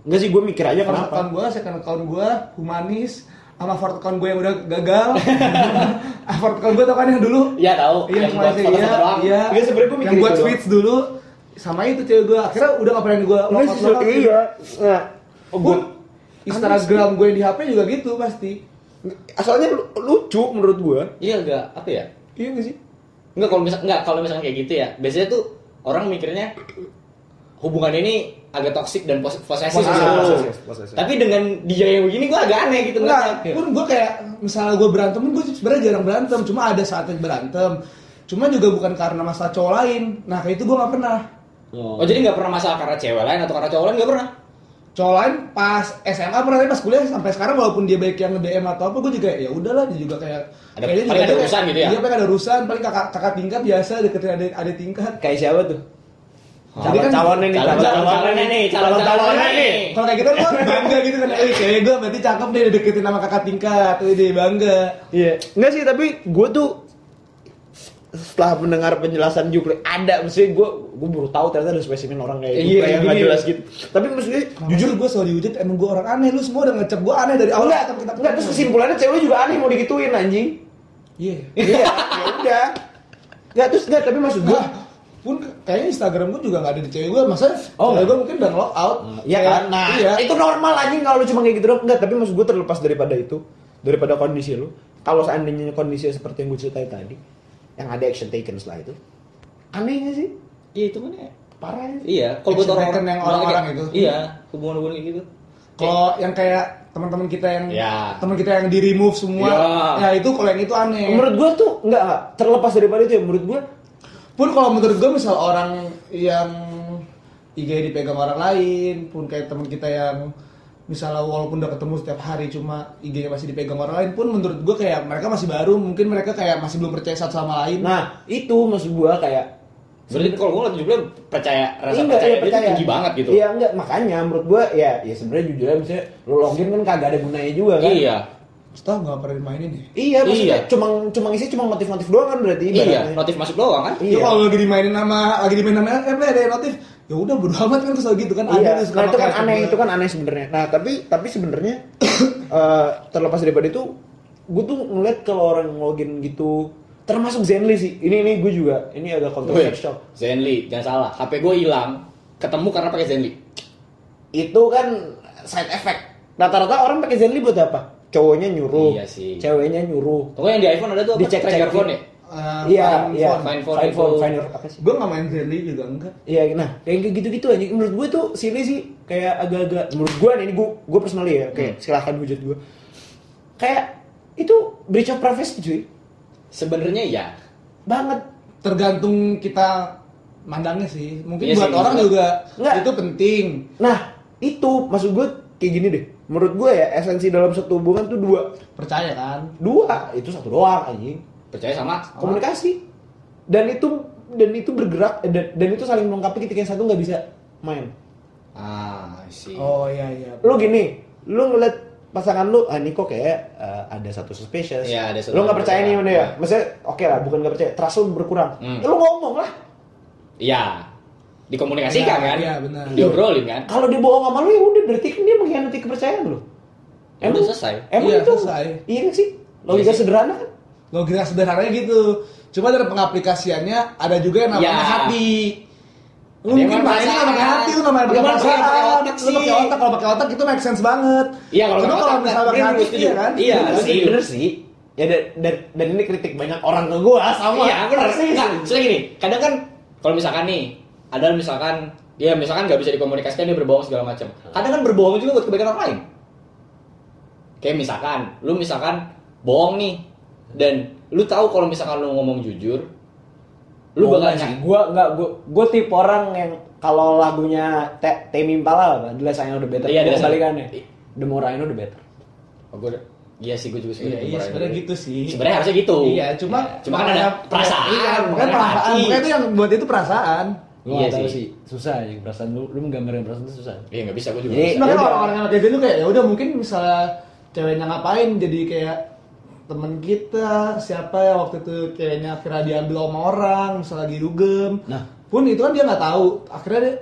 Enggak sih, gue mikir aja kenapa. account gue second account gue humanis sama account gue yang udah gagal *laughs* fourth account gue tau kan yang dulu Iya tahu. Iya, yang cuma buat iya, iya. Iya, sebenarnya gua mikir yang buat itu doang. tweets dulu sama itu cewek gue akhirnya udah gak pernah gue so- iya. Nah, oh, gue Instagram gue yang di HP juga gitu pasti asalnya lu- lucu menurut gue. Iya enggak apa ya? Iya gak sih? Enggak kalau misal enggak kalau misalnya kayak gitu ya. Biasanya tuh orang mikirnya hubungan ini agak toksik dan pos- posesif Posesif, gitu. posesif, posesif. Tapi dengan dia yang begini gue agak aneh gitu ngeliatnya. pun gue kayak misalnya gue berantem, gue sebenarnya jarang berantem, cuma ada saatnya berantem. Cuma juga bukan karena masalah cowok lain. Nah kayak itu gue nggak pernah. Oh jadi nggak pernah masalah karena cewek lain atau karena cowok lain nggak pernah? Cowok lain pas SMA pernah, tapi pas kuliah sampai sekarang walaupun dia baik yang nge-DM atau apa, gue juga ya udahlah dia juga kayak Ada- paling ada dia- urusan gitu ya? Iya, paling ada urusan, paling kakak kakak tingkat biasa deketin adik adik tingkat. Kayak siapa tuh? Jadi kan- Calon-calonnya nih, Calon- calon-calonnya nih, calon-calonnya nih. Kalau kayak gitu gue *laughs* bangga gitu kan, eh kayak gue berarti cakep deh deketin sama kakak tingkat, tuh dia bangga. Iya. Enggak sih, tapi gue tuh setelah mendengar penjelasan Jupri ada maksudnya gue gue baru tahu ternyata ada spesimen orang kayak Iya, Jupri yang nggak gini. jelas gitu tapi maksudnya Jujur gue selalu dihujat emang gue orang aneh, lu semua udah ngecap gue aneh dari awal. enggak ketemu kita enggak terus kesimpulannya cewek lu juga aneh mau digituin anjing Iya. iya ya udah enggak terus enggak tapi maksud gue Gua pun kayaknya Instagram gue juga gak ada di cewek gue, masa Oh, cewek gue mungkin udah lock out. Iya Kayak- kan? Nah, iya. itu normal anjing kalau lu cuma kayak gitu doang. Enggak, tapi maksud gue terlepas daripada itu, daripada kondisi lu. Kalau seandainya kondisi seperti yang gue ceritain tadi, yang ada action taken setelah itu, aneh gak sih? Iya itu mana? Parah ya. Iya, kalau buat orang yang orang-orang itu. Iya, hubungan-hubungan kayak gitu. Kalau yang kayak teman-teman kita yang Ya. teman kita yang di remove semua, Ya. ya itu kalau yang itu aneh. Menurut gue tuh enggak, enggak terlepas daripada itu ya. Menurut gue pun kalau menurut gue misal orang yang IG dipegang orang lain, pun kayak teman kita yang misalnya walaupun udah ketemu setiap hari cuma IG-nya masih dipegang orang lain pun menurut gue kayak mereka masih baru mungkin mereka kayak masih belum percaya satu sama lain Nah, itu maksud gua kayak Berarti kalau gue jujur percaya rasa Enggak, percaya iya, dia tuh tinggi banget gitu. Iya enggak, makanya menurut gua ya ya sebenarnya jujur aja misalnya lu login kan kagak ada gunanya juga kan. Iya. Setelah nggak pernah dimainin ya Iya, maksudnya Iya. cuma cuma isi cuma motif-motif doang kan berarti Iya, notif masuk doang kan? Iya. Itu kalau lagi dimainin sama lagi dimainin sama eh ada yang notif ya udah bodo amat kan kesel gitu kan Iya, ada nah itu kan aneh, itu kan aneh sebenarnya. Nah, tapi tapi sebenarnya *coughs* eh, terlepas daripada itu, gue tuh ngeliat kalau orang login gitu, termasuk Zenly sih. Ini ini gue juga, ini agak kontroversial. Zenly, jangan salah. HP gue hilang, ketemu karena pakai Zenly. Itu kan side effect. Rata-rata orang pakai Zenly buat apa? Cowoknya nyuruh, Iya sih. ceweknya nyuruh. Pokoknya yang di iPhone ada tuh apa? Dicek-cek Track your gitu. phone ya? Eh, Iya, iya. Phone. Fine phone Fine phone, itu. fine phone, apa sih? gue nggak main Zenly juga enggak Iya, nah kayak gitu gitu aja. Menurut gue tuh sini sih kayak agak-agak. Menurut gue nih, ini gue gue personally ya, kayak silahkan hujat gue. Kayak itu breach of privacy cuy, Sebenarnya ya. banget. tergantung kita mandangnya sih mungkin Iya buat sih, orang juga. juga Nggak. itu penting Nah itu maksud gue kayak gini deh. Menurut gue ya esensi dalam satu hubungan tuh dua, percaya kan dua itu satu doang anjing. Percaya sama? Komunikasi dan itu dan itu bergerak eh, dan, dan itu saling melengkapi ketika yang satu nggak bisa main. Ah, sih. oh iya iya lu gini lu ngeliat pasangan lu ah ini kok kayak eh, ada satu suspicious Iya, ada satu lu nggak percaya nih sama dia Iya. maksudnya oke lah bukan nggak percaya trust lu berkurang Hmm. Ya lu ngomong lah Iya. Dikomunikasikan Iya, kan? iya, benar. Diobrolin kan? kalau dia bohong sama lu ya udah berarti kan dia mengkhianati kepercayaan lu Udah selesai. emang Iya, itu selesai. iya nggak sih logika Iya sih. sederhana kan logika sederhananya gitu cuma dari pengaplikasiannya ada juga yang namanya Ya. hati lu mungkin pakai main perasaan. sama hati lu nggak main Lu pakai pakai- pakai perasaan otak lu pakai sih. otak kalau pakai otak itu make sense banget Iya, kalau pakai kalau otak, misalnya pakai bener, hati iya kan Iya, bener sih bener sih ya dan, dan, dan ini kritik banyak orang ke gua sama Iya, benar. Persis. Enggak, soalnya gini, kadang kan kalau misalkan nih, ada misalkan dia misalkan nggak bisa dikomunikasikan dia berbohong segala macam. Kadang kan berbohong juga buat kebaikan orang lain. Kayak misalkan, lu misalkan bohong nih dan lu tahu kalau misalkan lu ngomong jujur, lu Gua bakal sih. Gua enggak gua gua tipe orang yang kalau lagunya Te- Temi Impala apa? The Less I Know The Better. Iya, kebalikannya. The More I Know The Better. Oh, gua udah- iya sih gue juga iya sebenarnya iya sebenarnya gitu sih Sebenarnya harusnya gitu. iya cuma cuma kan ada perasaan, iya bukan bukan perasaan bukan itu yang buat itu perasaan Gua Iya nggak tahu sih. Susah ya perasaan lu lu menggambarin perasaan itu susah. Iya nggak bisa gue juga. Jadi-. Makanya udah. orang-orang yang kayak gitu kayak ya udah mungkin misalnya ceweknya ngapain jadi kayak temen kita siapa ya waktu itu kayaknya akhirnya diambil sama orang misalnya lagi dugem Nah. pun itu kan dia nggak tahu akhirnya dia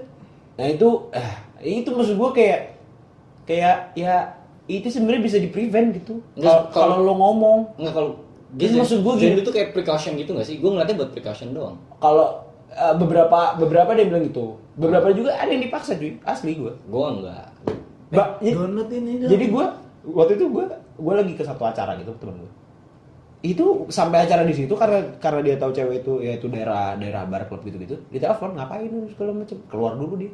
Nah itu eh itu maksud gua kayak kayak ya itu sebenarnya bisa di prevent gitu. Kalau kalau lu ngomong Nggak kalau Jadi maksud gua gini- itu kayak precaution gitu nggak sih? Gue ngeliatnya buat precaution doang. kalau eh, beberapa beberapa dia bilang gitu. Beberapa juga ada yang dipaksa cuy, asli gua. Gue enggak. Ba- "Eh, download ini dong." Jadi gue waktu itu gue gue lagi ke satu acara gitu temen gue. Itu sampai acara di situ karena karena dia tahu cewek itu yaitu daerah daerah bar klub gitu gitu. Dia telepon ngapain segala macem keluar dulu dia.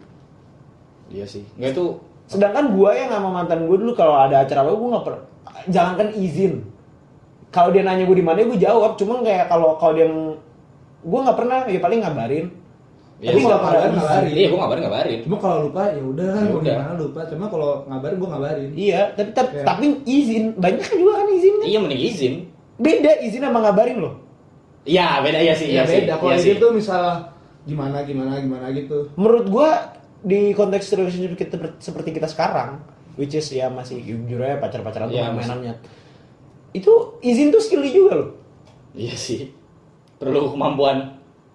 Iya sih. Nggak itu Sedangkan gue yang sama mantan gue dulu kalau ada acara lo gue nggak pernah jangankan izin. Kalau dia nanya gue di mana gue jawab. Cuma kayak kalau kalau dia gue nggak pernah ya paling ngabarin. Iya Tapi kalau ngabarin, ngabarin. Iya, gue ngabarin ngabarin. cuma kalau lupa ya udah kan Ya udah. gimana lupa cuma kalau ngabarin gua ngabarin Iya, tapi tapi, Iya. tapi izin banyak kan juga kan izin kan. Iya mending izin. Beda izin sama ngabarin loh. Iya beda ya sih. ya Iya sih. beda kalau Iya izin sih. tuh misal gimana gimana gimana gitu menurut gua di konteks relationship kita seperti kita sekarang which is ya masih jujur aja pacar-pacaran tuh Iya, main-mainannya itu izin tuh skill juga loh Iya sih. Perlu kemampuan.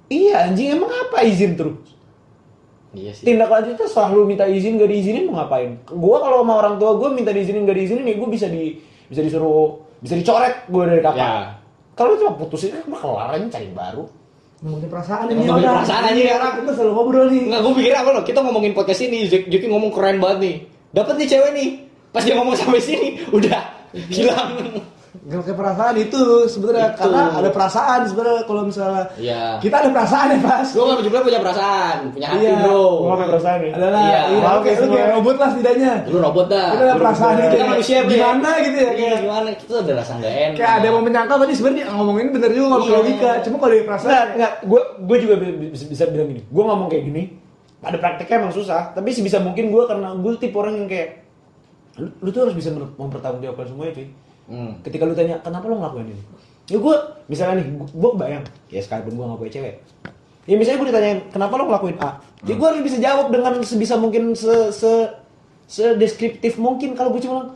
iya anjing emang apa izin terus Iya sih. tindak lanjutnya selalu minta izin gak diizinin mau ngapain gua kalau sama orang tua gua minta diizinin gak diizinin nih gua bisa di bisa disuruh bisa dicoret gua dari kakak Ya. kalau cuma putusin kan mah kelar aja cari baru ngomongin perasaan ini Ngomongin orang. perasaan aja, orang. kita selalu ngobrol nih Enggak, gue pikir apa loh? Kita ngomongin podcast ini, Juki Juki ngomong keren banget nih. Dapat nih cewek nih. Pas dia ngomong sampai sini, udah hilang. Gak pakai perasaan itu sebenarnya Itu. karena ada perasaan sebenarnya kalau misalnya Iya. kita ada perasaan ya pas Gue nggak juga punya perasaan, punya hati Iya. bro. gua gak perasaan nih adalah Iya. iya, oke, ya lu semua. kayak robot lah setidaknya Lu robot dah. kita ada perasaan gitu Kita ya. manusia gimana gitu ya Iya, kayak gimana? Kita ada rasa nggak enak. kayak ada yang mau menyangkal tadi sebenarnya ngomongin bener juga nggak pakai Iya. logika cuma kalau dari perasaan Enggak, enggak. Gue gue juga bi- bisa, bisa bilang gini. Gue ngomong kayak gini. Pada prakteknya emang susah. Tapi sebisa mungkin gue karena gue tipe orang yang kayak lu, lu tuh harus bisa mempertanggungjawabkan semuanya cuy Hmm. ketika lu tanya kenapa lu ngelakuin ini? Ya gue misalnya nih gue bayang ya sekalipun gue gak punya cewek. Ya misalnya gue ditanyain kenapa lu ngelakuin A? Ya gue harus bisa jawab dengan sebisa mungkin se se se deskriptif mungkin. Kalau gue cuma bilang,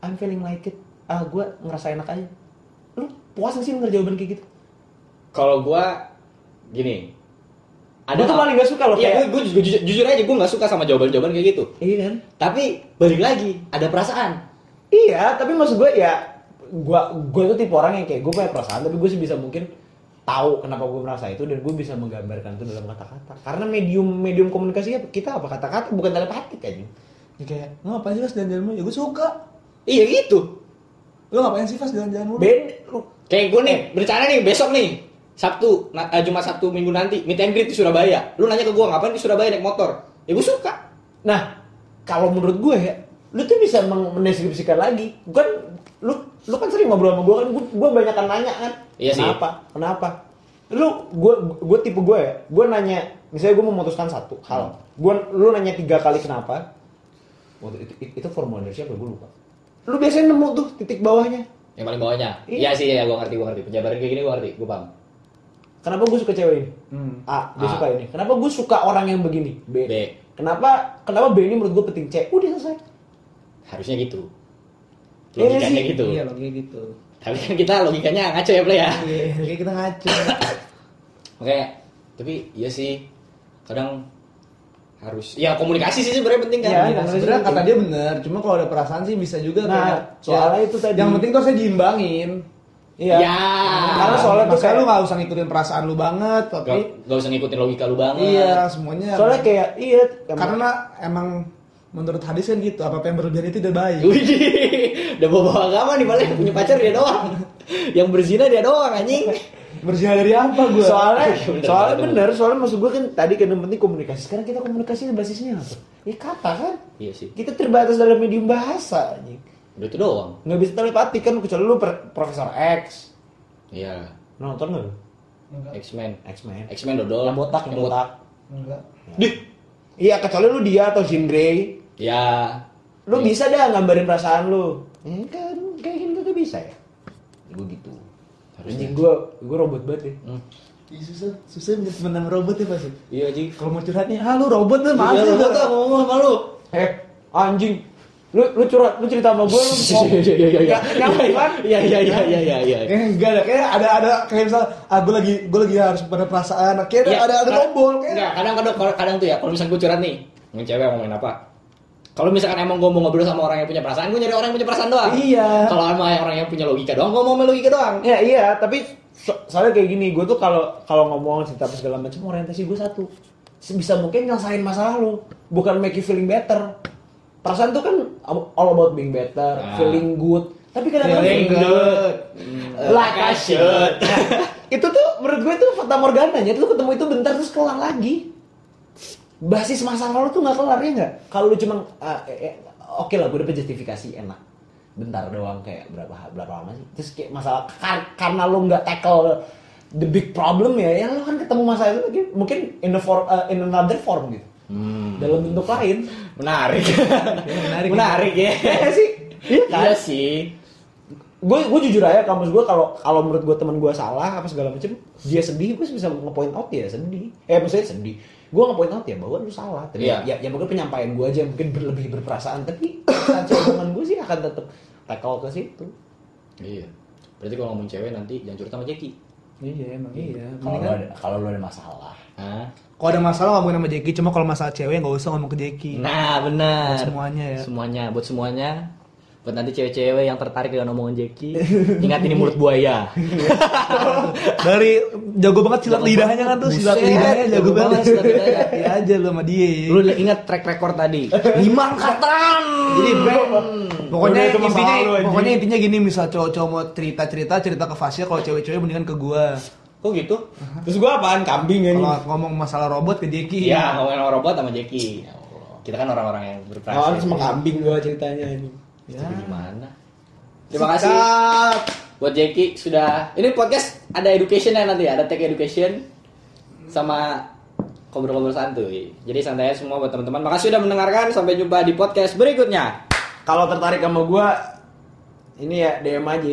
I'm feeling like it. Ah gue ngerasa enak aja. Lu puas gak sih denger jawaban kayak gitu? Kalau gua gini. Gua tuh paling gak suka loh, Iya, kayak- gue jujur, jujur aja gue nggak suka sama jawaban-jawaban kayak gitu. iya kan? Tapi balik lagi, ada perasaan. Iya, tapi maksud gue ya gua gue tuh tipe orang yang kayak gue punya perasaan tapi gue sih bisa mungkin tahu kenapa gue merasa itu dan gue bisa menggambarkan itu dalam kata-kata. Karena medium medium komunikasinya kita apa kata-kata bukan telepatik aja. Ya kayak, lu ngapain sih Fas jalan-jalan mulu? Ya gue suka. Iya gitu. Lu ngapain sih Fas jalan-jalan mulu? Ben, Kayak gue nih, berencana nih besok nih Sabtu, na- eh, Jumat Sabtu minggu nanti meet and greet di Surabaya. Lu nanya ke gue ngapain di Surabaya naik motor? Ya gue suka. Nah, kalau menurut gue ya, lu tuh bisa mendeskripsikan lagi. Kan lu lu kan sering ngobrol sama gue kan, gue, gue banyak kan nanya kan. Iya sih. Kenapa? Kenapa? Lu gue gue tipe gue ya, gue nanya, misalnya gue memutuskan satu hal, gue lu nanya tiga kali kenapa, waktu itu, itu, itu formulir siapa gue lupa. Lu biasanya nemu tuh titik bawahnya. Yang paling bawahnya. Iya. Iya sih, ya gue ngerti, gue ngerti. Penjabaran kayak gini gue ngerti, gue paham. Kenapa gue suka cewek ini? Hmm. A, dia A. suka ini. Kenapa gue suka orang yang begini? B. B. Kenapa kenapa B ini menurut gue penting? C. Udah selesai. Harusnya gitu. Iya Logikanya sih. gitu. Iya logika gitu. Tapi kan kita logikanya ngaco ya, Play ya. Iya, kayak kita ngaco. *coughs* Oke, tapi iya sih. Kadang harus ya komunikasi sih sebenarnya penting kan. Iya, Ya, komunikasi sebenarnya kata dia benar, cuma kalau ada perasaan sih bisa juga Nah, kayak soalnya ya, itu tadi. Yang penting tuh saya diimbangin. Iya. Ya. Karena soalnya tuh kayak- lu gak usah ngikutin perasaan lu banget, tapi Gak, gak usah ngikutin logika lu banget. iya semuanya. Soalnya kayak iya emang- karena emang menurut hadis kan gitu, apa yang berlebihan itu tidak baik. Udah bawa bawa agama nih paling punya pacar dia doang. Yang berzina dia doang anjing. Berzina dari apa gue? soalnya *laughs* bener, soalnya bener. bener soalnya maksud gue kan tadi kan yang penting komunikasi sekarang kita komunikasi basisnya apa ya kata kan Iya sih. kita terbatas dalam medium bahasa anjing. Udah itu doang. nggak bisa telepati kan kecuali lu Profesor X Iya. Nonton nggak lu X-Men. X-Men X-Men dodol. yang botak yang botak Enggak. Dih. iya kecuali lu dia atau Jean Grey Ya. lu bisa dah gambarin perasaan lu ya kan kayak gini tuh bisa ya gue gitu Harusnya. anjing gue gue robot banget ya Hmm. Ih, susah, susah punya temenan robot ya pasti. Iya, Ji. Kalau mau curhat nih, ah lu robot tuh, maaf Iya, sih, lu tuh. ngomong sama lu. eh anjing lu lu curhat lu cerita sama gue lu *laughs* mau Iya, iya, iya, iya. Kan *laughs* Iya, iya, iya, iya, iya, iya. Kayak enggak ada, kayak ada ada kayak misal, ah gue lagi gue lagi harus pada perasaan, kayak ada Iya, ada, ada tombol kayak. Enggak, kadang kadang kadang, tuh ya kalau misalnya gue curhat nih, ngomongin cewek ngomongin apa? Kalau misalkan emang gue mau ngobrol sama orang yang punya perasaan, gue nyari orang yang punya perasaan doang. Iya. Kalau sama orang yang punya logika doang, gue mau sama logika doang. Ya iya, tapi so- soalnya kayak gini, gue tuh kalau kalau ngomong cerita segala macam orientasi gue satu, sebisa mungkin nyelesain masalah lu, bukan make you feeling better. Perasaan tuh kan all about being better, Ah. feeling good. Tapi kadang-kadang Feeling good. like I should. itu tuh menurut gue tuh fata morgananya, lu ketemu itu bentar terus kelar lagi. Basis masalah lu tuh nggak kelar ya nggak? Kalau lu cuma ah, eh, eh, oke lah, gue dapet justifikasi enak. Bentar doang kayak berapa berapa lama sih? Terus kayak masalah kar- karena lu nggak tackle the big problem ya, ya lu kan ketemu masalah itu lagi mungkin in the form uh, in another form gitu. Hmm. Dalam bentuk lain. Menarik. *laughs* menarik. Menarik ya. Iya sih. Iya kan? Iya sih. Gue gue jujur aja kampus gue kalau kalau menurut gue teman gue salah apa segala macem dia sedih gue bisa ngepoint out ya sedih eh maksudnya sedih gue ngepoint out ya bahwa lu salah tapi Iya. ya, ya mungkin penyampaian gue aja mungkin berlebih berperasaan tapi hubungan gue sih akan tetap tackle ke situ Iya. Berarti kalau ngomong cewek nanti jangan curhat sama Jeki. Iya emang iya. kalau lu Mendingan- ada kalau lu ada masalah Hah? Kalau ada masalah ngomongin sama Jeki, cuma kalau masalah cewek nggak usah ngomong ke Jeki. Nah, benar. Buat semuanya ya. Semuanya, buat semuanya. Buat nanti cewek-cewek yang tertarik dengan omongan Jeki, *laughs* ingat ini mulut buaya. *laughs* Dari jago banget silat Jago lidahnya kan tuh, banget. silat Buset, lidahnya jago jago banget banget. silat lidahnya. *laughs* Ya aja lu sama dia. Lu ingat track record tadi? Lima angkatan. Jadi bro, pokoknya intinya, pokoknya intinya gini misal cowok-cowok mau cerita cerita cerita ke Fasya kalau cewek-cewek mendingan ke gua. Kok gitu? terus gue apaan kambing ini Kalau ngomong masalah robot ke Jeki. Iya, ngomongin sama robot sama Jeki. Ya Allah. Kita kan orang-orang yang berprestasi. Oh, sama kambing gue ceritanya ini Ya. Itu gimana? Terima kasih Sikat. buat Jeki sudah. Ini podcast ada education ya nanti, ada tech education sama ngobrol-ngobrol santuy. Jadi santai semua buat teman-teman. Makasih sudah mendengarkan. Sampai jumpa di podcast berikutnya. kalau tertarik sama gua ini ya DM aja